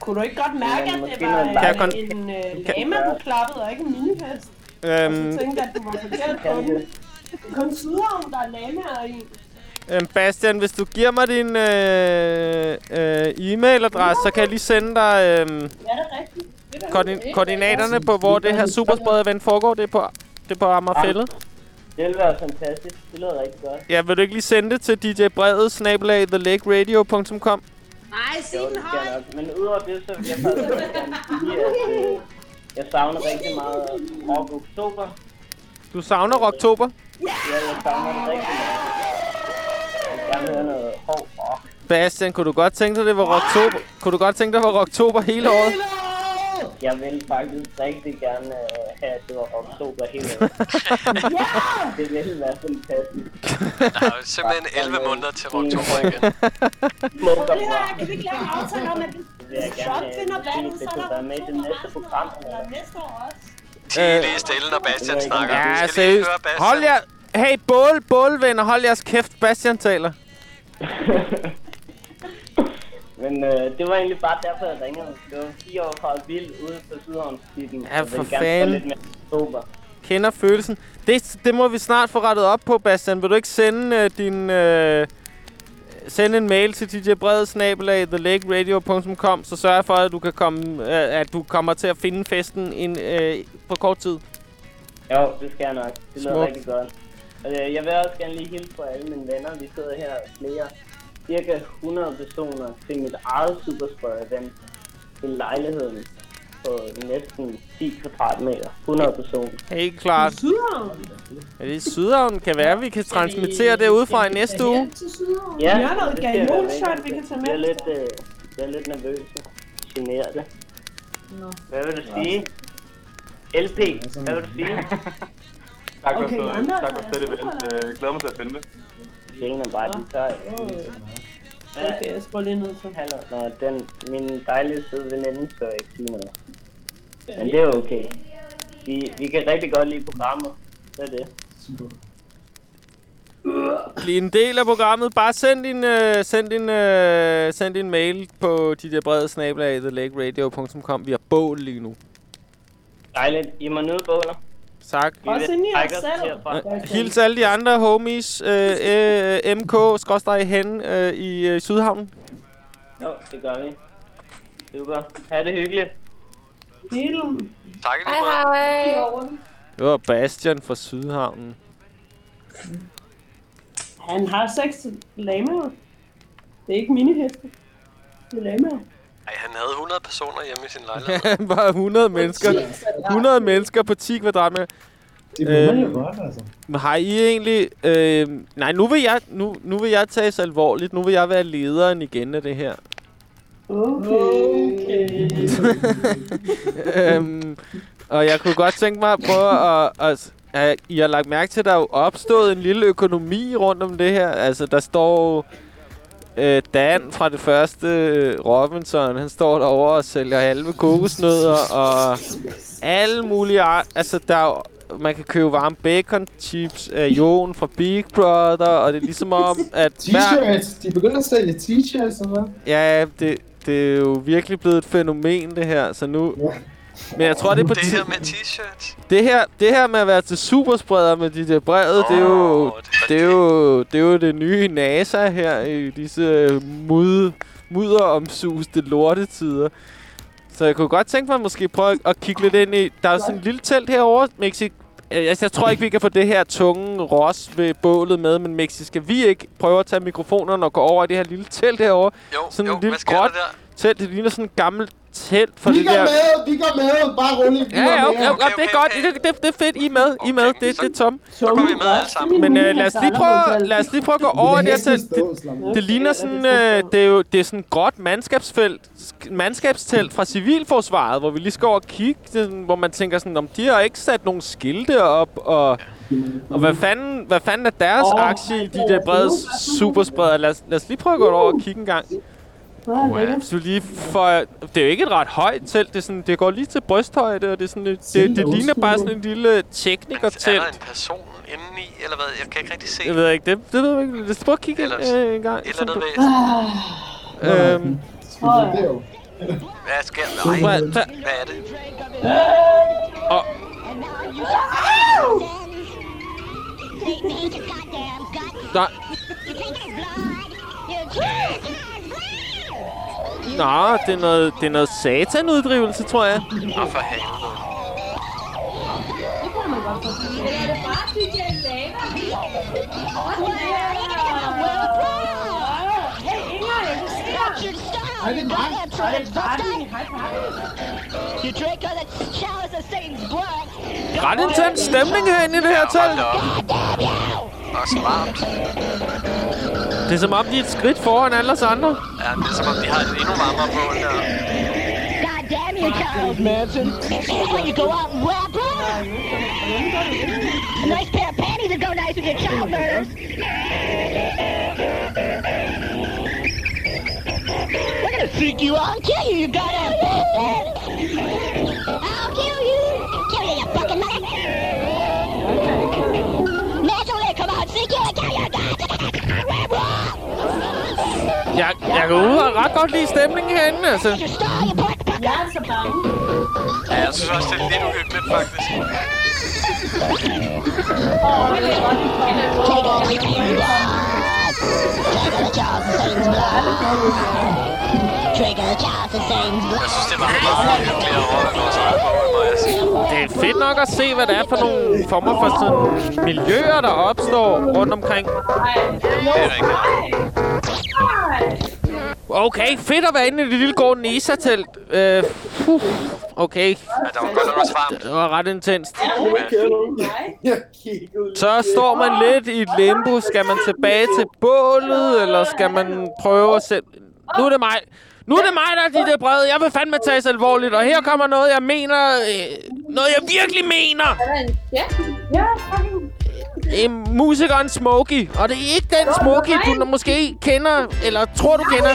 Kunne du ikke godt mærke, at det var Kan kon- en øh, lama, du klappede, og ikke en minihest? Og Øhm. så tænkte at du var forkert på den. Det er kun Sydhavn, der er lamaer i. Øhm, Bastian, hvis du giver mig din øh, øh, e-mailadresse, så kan jeg lige sende dig øh, Ja, det rigtigt. Det koordin- koordinaterne på, hvor det her superspread-event foregår. Det er på, det er på Amagerfællet. Det ville være fantastisk. Det lyder rigtig godt. Ja, vil du ikke lige sende det til DJ Bredet, snabelag, thelakeradio.com? Nej, sig Jo, den højt. Men udover det, så vil jeg faktisk sige, at øh, jeg savner rigtig meget rock oktober. Du savner Rocktober? Ja, jeg savner det rigtig meget. Jeg vil gerne høre noget hård rock. Bastian, kunne du godt tænke dig, det var Rocktober? Kunne du godt tænke dig, det var Rocktober hele året? Jeg vil faktisk rigtig gerne øh, have, at det var oktober hele året. Det ville være fantastisk. Der er jo simpelthen 11 måneder til oktober igen. Det bra. her, kan vi ikke lave en aftale om, at Det vil jeg Trump gerne vinder valget, Det så er være med i det næste program. der næste år også? Tig lige stille, når Bastian snakker. Ja, seriøst. høre Bastian. Hold jer... Hey, bål, bålvenner, hold jeres kæft. Bastian taler. Men øh, det var egentlig bare derfor, jeg ringede. Det var fire år fra vild ude på Sydhavnsbyen. Ja, for fanden. lidt mere sober. Kender følelsen. Det, det må vi snart få rettet op på, Bastian. Vil du ikke sende øh, din... Øh, sende en mail til DJ Brede, snabelag, thelakeradio.com, så sørg for, at du, kan komme, øh, at du kommer til at finde festen en, øh, på kort tid. Jo, det skal jeg nok. Det lyder Smukt. rigtig godt. Og, øh, jeg vil også gerne lige hilse på alle mine venner. Vi sidder her flere, cirka 100 personer til mit eget Superspread-event i lejligheden på næsten 10 kvadratmeter. 100 personer. Helt klart. Sydhavn? Ja, det er Sydhavn. Kan være, vi kan transmittere det udefra i næste uge. Ja, Vi har noget det skal jeg være galionshot, med. vi kan tage Jeg er med. lidt, øh, jeg er lidt nervøs. Generet. Hvad vil du sige? LP, hvad vil du sige? Tak for Okay, andre- tak for fedt event. Øh, glæder mig til at finde det. Det er bare de tør. Okay, jeg skruer lige ned så. Hallo, nå, den, min dejlige søde veninde tør ikke sige noget. Men det er okay. Vi, vi kan rigtig godt lide programmet. Det er det. Bliv en del af programmet. Bare send din, øh, send din, øh, send din mail på de der brede snabelag, thelakeradio.com. Vi har bål lige nu. Dejligt. I må nyde båler. Tak. Herfra. Øh, Hils alle de andre homies, øh, øh, MK, skråstrej hen øh, i øh, Sydhavnen. Jo, det gør vi. Super. Ha' det hyggeligt. Film. Tak i Hej, hej. Det var Bastian fra Sydhavnen. Han har seks lamaer. Det er ikke miniheste. Det er lamaer. Ej, han havde 100 personer hjemme i sin lejlighed. Han var 100 mennesker. 100 mennesker på 10 kvadratmeter. Det må man jo godt, altså. Men har I egentlig... Øh, nej, nu vil, jeg, nu, nu vil jeg tages alvorligt. Nu vil jeg være lederen igen af det her. Okay. øhm, og jeg kunne godt tænke mig at prøve at, at, at... I har lagt mærke til, at der er jo opstået en lille økonomi rundt om det her. Altså, der står... Øh, Dan fra det første øh, Robinson, han står derovre og sælger halve kokosnødder og alle mulige art. Altså, der er man kan købe varme bacon chips af Jon fra Big Brother, og det er ligesom om, at T-shirts. De begynder at sælge t-shirts, eller hvad? Ja, det, det er jo virkelig blevet et fænomen, det her. Så nu... Men jeg tror, det er på Det her med t-shirts. det her, det her med at være til superspreder med de der brevet, det, er jo, det, er jo, det er jo det nye NASA her i disse mud, mudderomsuste lortetider. Så jeg kunne godt tænke mig måske prøve at kigge lidt ind i... Der er sådan et lille telt herovre, Mexik. Altså, jeg tror ikke, vi kan få det her tunge ros ved bålet med, men Mexi, skal vi ikke prøve at tage mikrofonerne og gå over i det her lille telt herovre? Jo, sådan jo, et lille gråt telt. Det ligner sådan et gammelt telt for Vi det går der... med, vi går med. Bare roligt. vi Ja, ja, med. okay, okay, det er godt. Det, det, det er fedt. I er med. I er med. Det, det er tom. Så går vi med alle sammen. Men øh, lad, os lige prøve, lad os lige prøve at gå over det her telt. Det, det ligner sådan, øh, det er jo det er sådan et gråt mandskabsfelt, sk- mandskabstelt fra Civilforsvaret, hvor vi lige skal over og kigge, sådan, hvor man tænker sådan, om de har ikke sat nogle skilte op, og, og hvad, fanden, hvad fanden er deres Åh, aktie i de der brede superspreder? Lad os, lad os lige prøve at gå over og kigge en gang. Hvis du lige får, det er jo ikke et ret højt telt, det, er sådan, det går lige til brysthøjde, og det, er sådan, et, det, det ligner bare sådan en lille Er teknikertelt. der en person indeni, eller hvad? Jeg kan ikke rigtig se. Jeg ved ikke, det, det ved jeg ikke. Lad os prøve at kigge ind, Ellers- øh, en gang. Eller andet væsen. væsen. Øhm, Hvad sker der? Nej, Hvad- hvad- hvad er det? og, nej. Nå, det er noget, det er noget satanuddrivelse, tror jeg. Nå, for helvede. Er det bare DJ Lava? Hey, Inger, jeg kan se er mig. Hej, party. Hej, party. You drink all the showers of Satan's blood. Ret intens stemning herinde i det her telt. Og så varmt. Det er som om, de er et skridt foran alle os andre. Ja, det er som om, de har et endnu varmere bål der. God damn you, Charles Manson. When you go out and rap, A nice pair of panties would go nice with your child murders. Freak you and kill you, you goddamn bastard! I'll kill you! Kill you, you fucking mother! Naturally, come on, freak you and kill you, goddamn! Jeg, jeg kan ud og ret godt lide stemningen herinde, altså. Jeg er så bange. Ja, jeg synes også, det er lidt uhyggeligt, faktisk. Åh, det er godt, de kommer. Jeg synes, det var meget hyggeligt at vores eget jeg sige. Det er fedt nok at se, hvad det er for nogle former for sådan miljøer, der opstår rundt omkring. Det er rigtigt. Okay, fedt at være inde i det lille gårde Nisa-telt. Øh, puh, okay. Ja, der var godt varmt. Det var ret intenst. Så står man lidt i et limbo. Skal man tilbage til bålet, eller skal man prøve at selv... Nu er det mig. Nu er det mig, der er de der brede. Jeg vil fandme tages alvorligt. Og her kommer noget, jeg mener... Øh, noget, jeg virkelig mener. Ja, ja. Det er musikeren Smokey. Og det er ikke den Smokey, du måske kender, eller tror, du kender.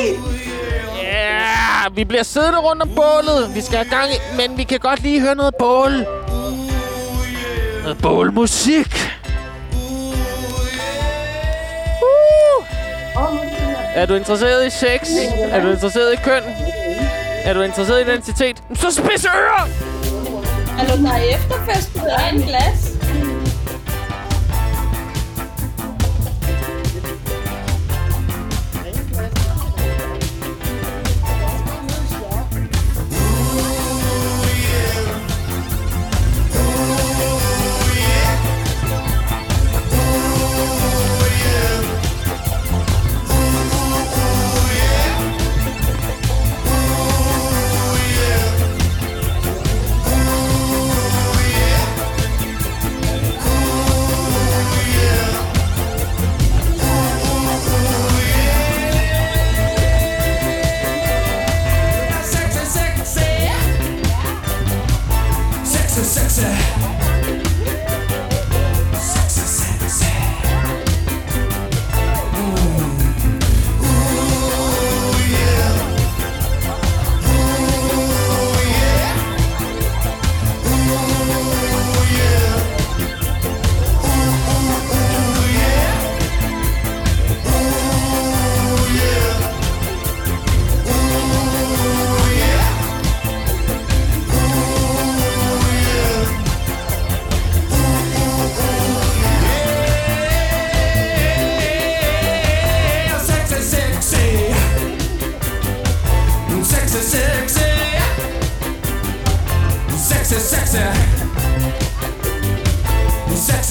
Yeah, vi bliver siddende rundt om bålet. Vi skal have gang i, men vi kan godt lige høre noget bål. Noget bålmusik. Uh. Er du interesseret i sex? Er du interesseret i køn? Er du interesseret i identitet? Så spids ører! Hallo, der efterfest på en glas.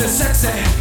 Sexy, sexy.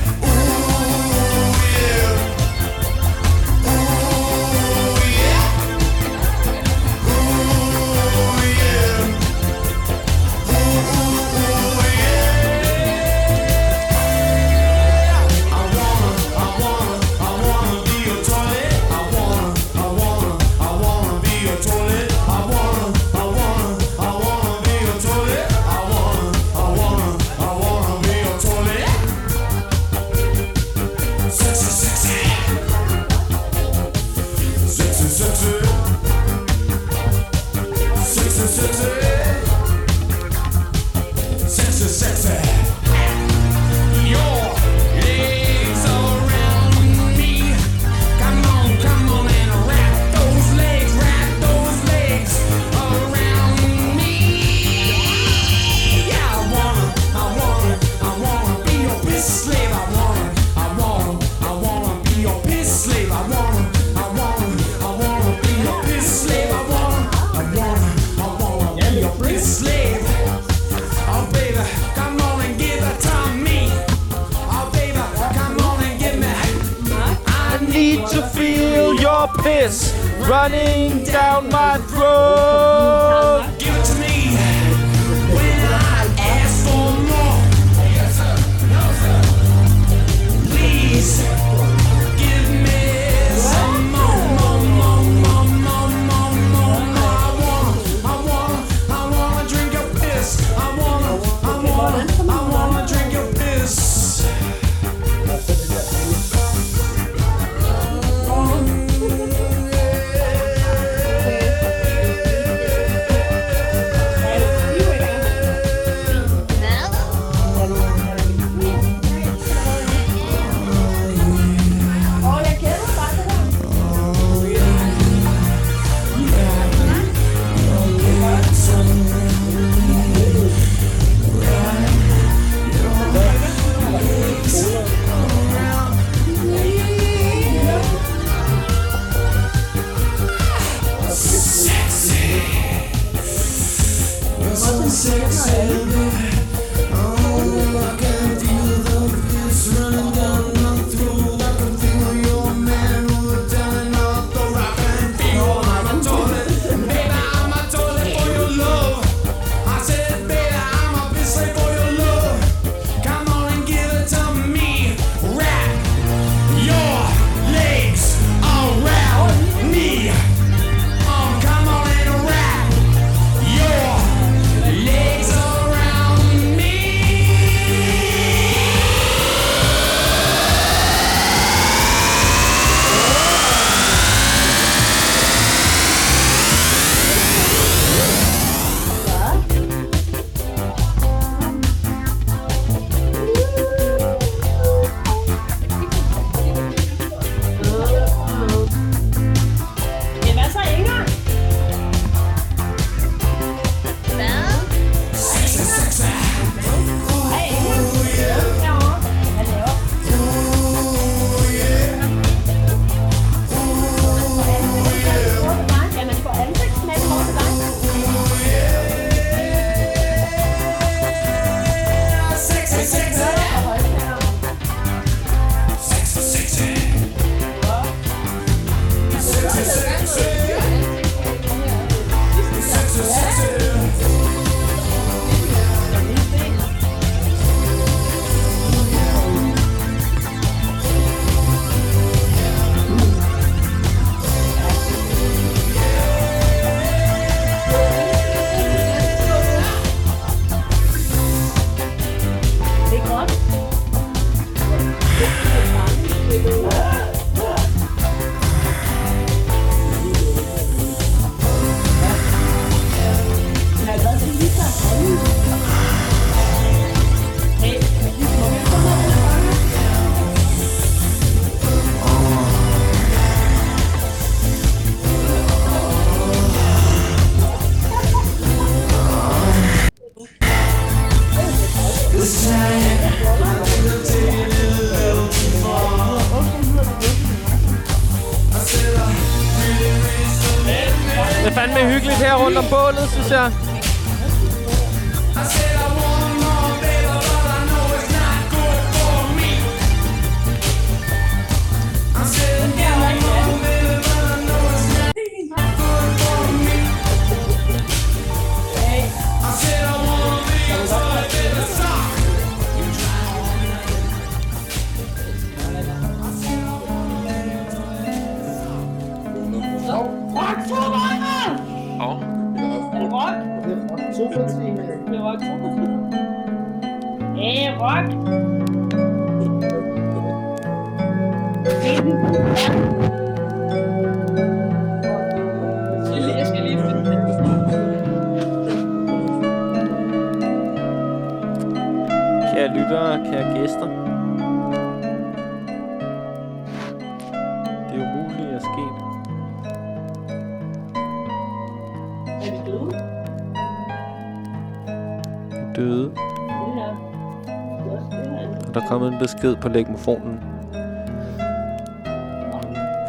Besked på legmofonen.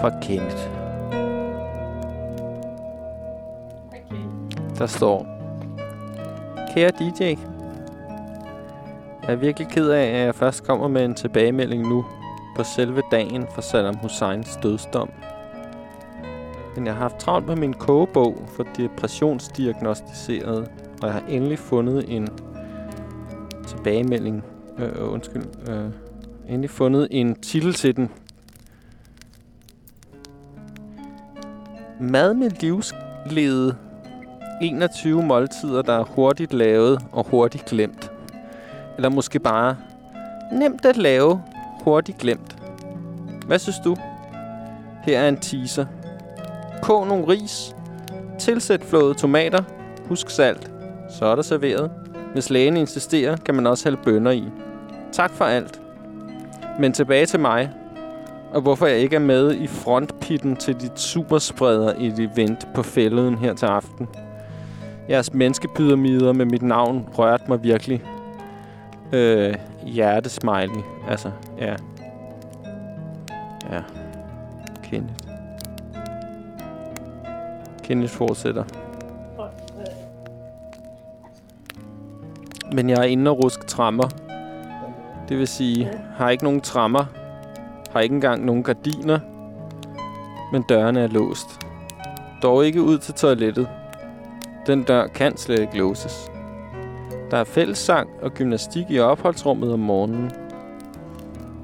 Fra Kenneth. Der står... Kære DJ. Jeg er virkelig ked af, at jeg først kommer med en tilbagemelding nu på selve dagen for Saddam Husseins dødsdom. Men jeg har haft travlt med min kogebog for depressionsdiagnostiseret, og jeg har endelig fundet en tilbagemelding. Øh, øh undskyld. Øh, endelig fundet en titel til den. Mad med livslede 21 måltider, der er hurtigt lavet og hurtigt glemt. Eller måske bare nemt at lave, hurtigt glemt. Hvad synes du? Her er en teaser. Kog nogle ris. Tilsæt flåede tomater. Husk salt. Så er der serveret. Hvis lægen insisterer, kan man også hælde bønner i. Tak for alt. Men tilbage til mig. Og hvorfor jeg ikke er med i frontpitten til dit superspreder i et event på fælleden her til aften. Jeres menneskepyramider med mit navn rørte mig virkelig. Øh, hjertesmiley. Altså, ja. Ja. Kenneth. Kenneth fortsætter. Men jeg er inde og ruske trammer. Det vil sige, har ikke nogen trammer. Har ikke engang nogen gardiner. Men dørene er låst. Dog ikke ud til toilettet. Den dør kan slet ikke låses. Der er fællessang og gymnastik i opholdsrummet om morgenen.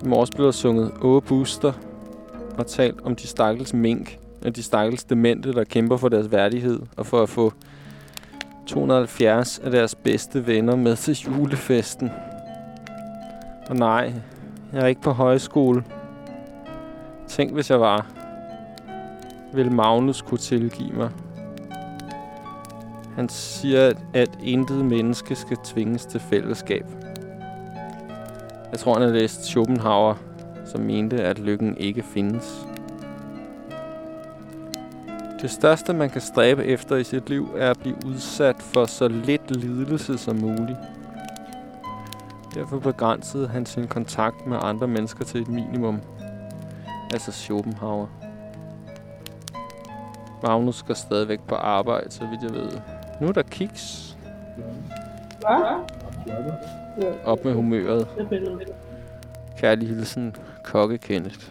I morges blev der sunget Åge og talt om de stakkels mink og de stakkels demente, der kæmper for deres værdighed og for at få 270 af deres bedste venner med til julefesten. Og nej, jeg er ikke på højskole. Tænk, hvis jeg var. Vil Magnus kunne tilgive mig? Han siger, at, at intet menneske skal tvinges til fællesskab. Jeg tror, han har læst Schopenhauer, som mente, at lykken ikke findes. Det største, man kan stræbe efter i sit liv, er at blive udsat for så lidt lidelse som muligt. Derfor begrænsede han sin kontakt med andre mennesker til et minimum. Altså Schopenhauer. Magnus skal stadigvæk på arbejde, så vidt jeg ved. Nu er der kiks. Hvad? Op med humøret. Kærlig hilsen, Kokke Kenneth.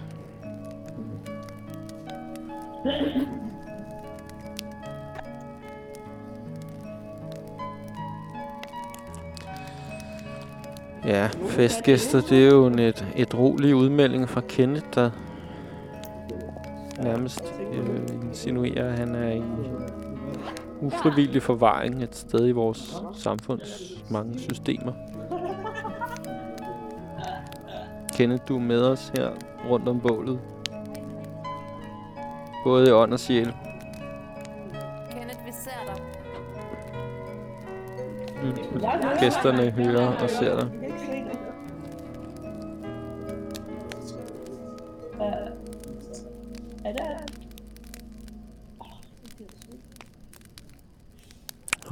Ja, festgæster, det er jo en et, et rolig udmelding fra Kenneth, der nærmest øh, insinuerer, at han er i ufrivillig forvaring et sted i vores samfunds mange systemer. Kenneth, du er med os her rundt om bålet. Både i ånd og sjæl. Gæsterne hører og ser dig.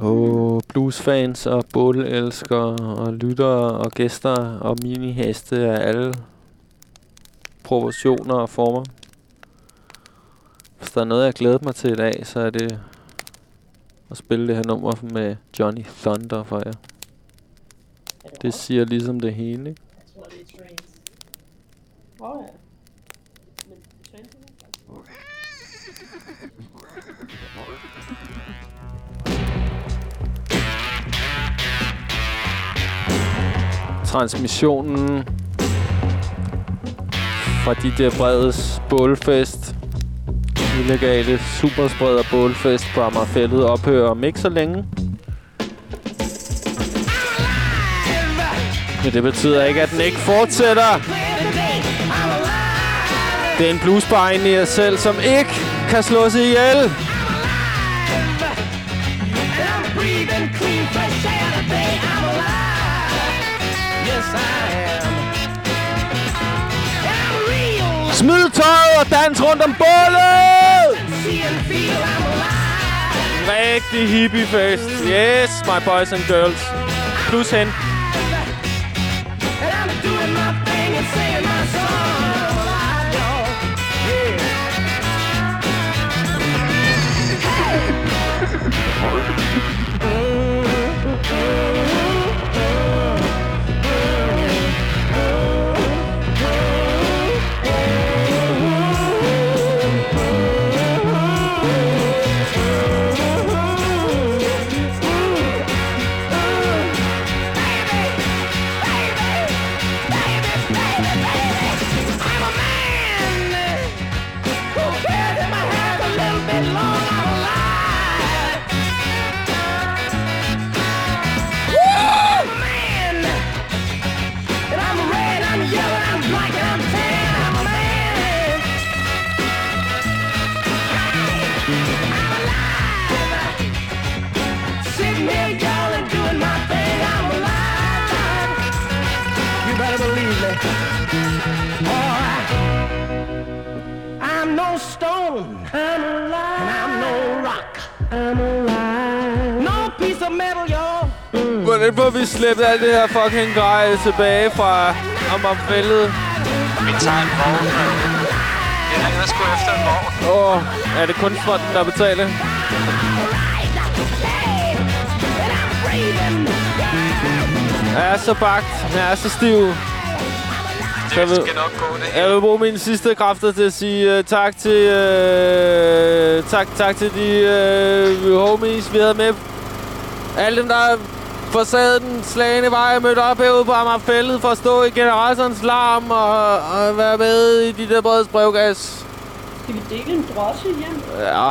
Er oh, bluesfans og bålelskere og lyttere og gæster og miniheste af alle proportioner og former. Hvis der er noget, jeg glæder mig til i dag, så er det at spille det her nummer med Johnny Thunder for jer. Det siger ligesom det hele, ikke? Åh ja. transmissionen fra de der Breds bålfest. Illegale superspreder bålfest på Amagerfældet ophører om ikke så længe. Men det betyder ikke, at den ikke fortsætter. Det er en bluesbar i jer selv, som ikke kan slå sig ihjel. breathing clean. I'm alive. Yes, I am. I'm real. Smid tøjet og dans rundt om bålet! Rigtig hippiefest. Yes, my boys and girls. Plus hen. Vi slæbt alt det her fucking grej tilbage fra Amagerfældet? Vi tager en vogn. Jeg ringer sgu efter en vogn. Åh, oh, er det kunstfonden, der betaler? Jeg er så bagt. Jeg er så stiv. Så jeg vil, skal nok gå, det jeg vil bruge mine sidste kræfter til at sige uh, tak til uh, tak, tak til de uh, homies, vi havde med. Alle dem, der forsaget den slagende vej, mødte op herude på Amagerfældet for at stå i generatorens larm og, og være med i de der breds brevgas. Skal vi dele en drosje hjem? Ja.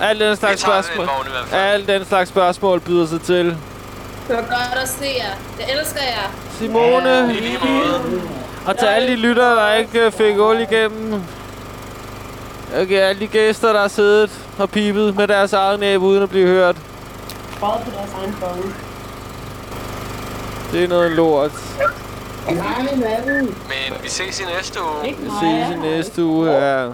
Alt den slags spørgsmål. Alt den slags spørgsmål byder sig til. Det var godt at se jer. Jeg elsker jer. Simone. I lige måde. Og til alle de lyttere, der ikke øh, fik ul igennem. Okay, alle de gæster, der har siddet og pipet med deres eget næb uden at blive hørt. Prøvet på deres egen bonge. Det er noget lort. Men vi ses i næste uge. Vi ses i næste uge. Ja.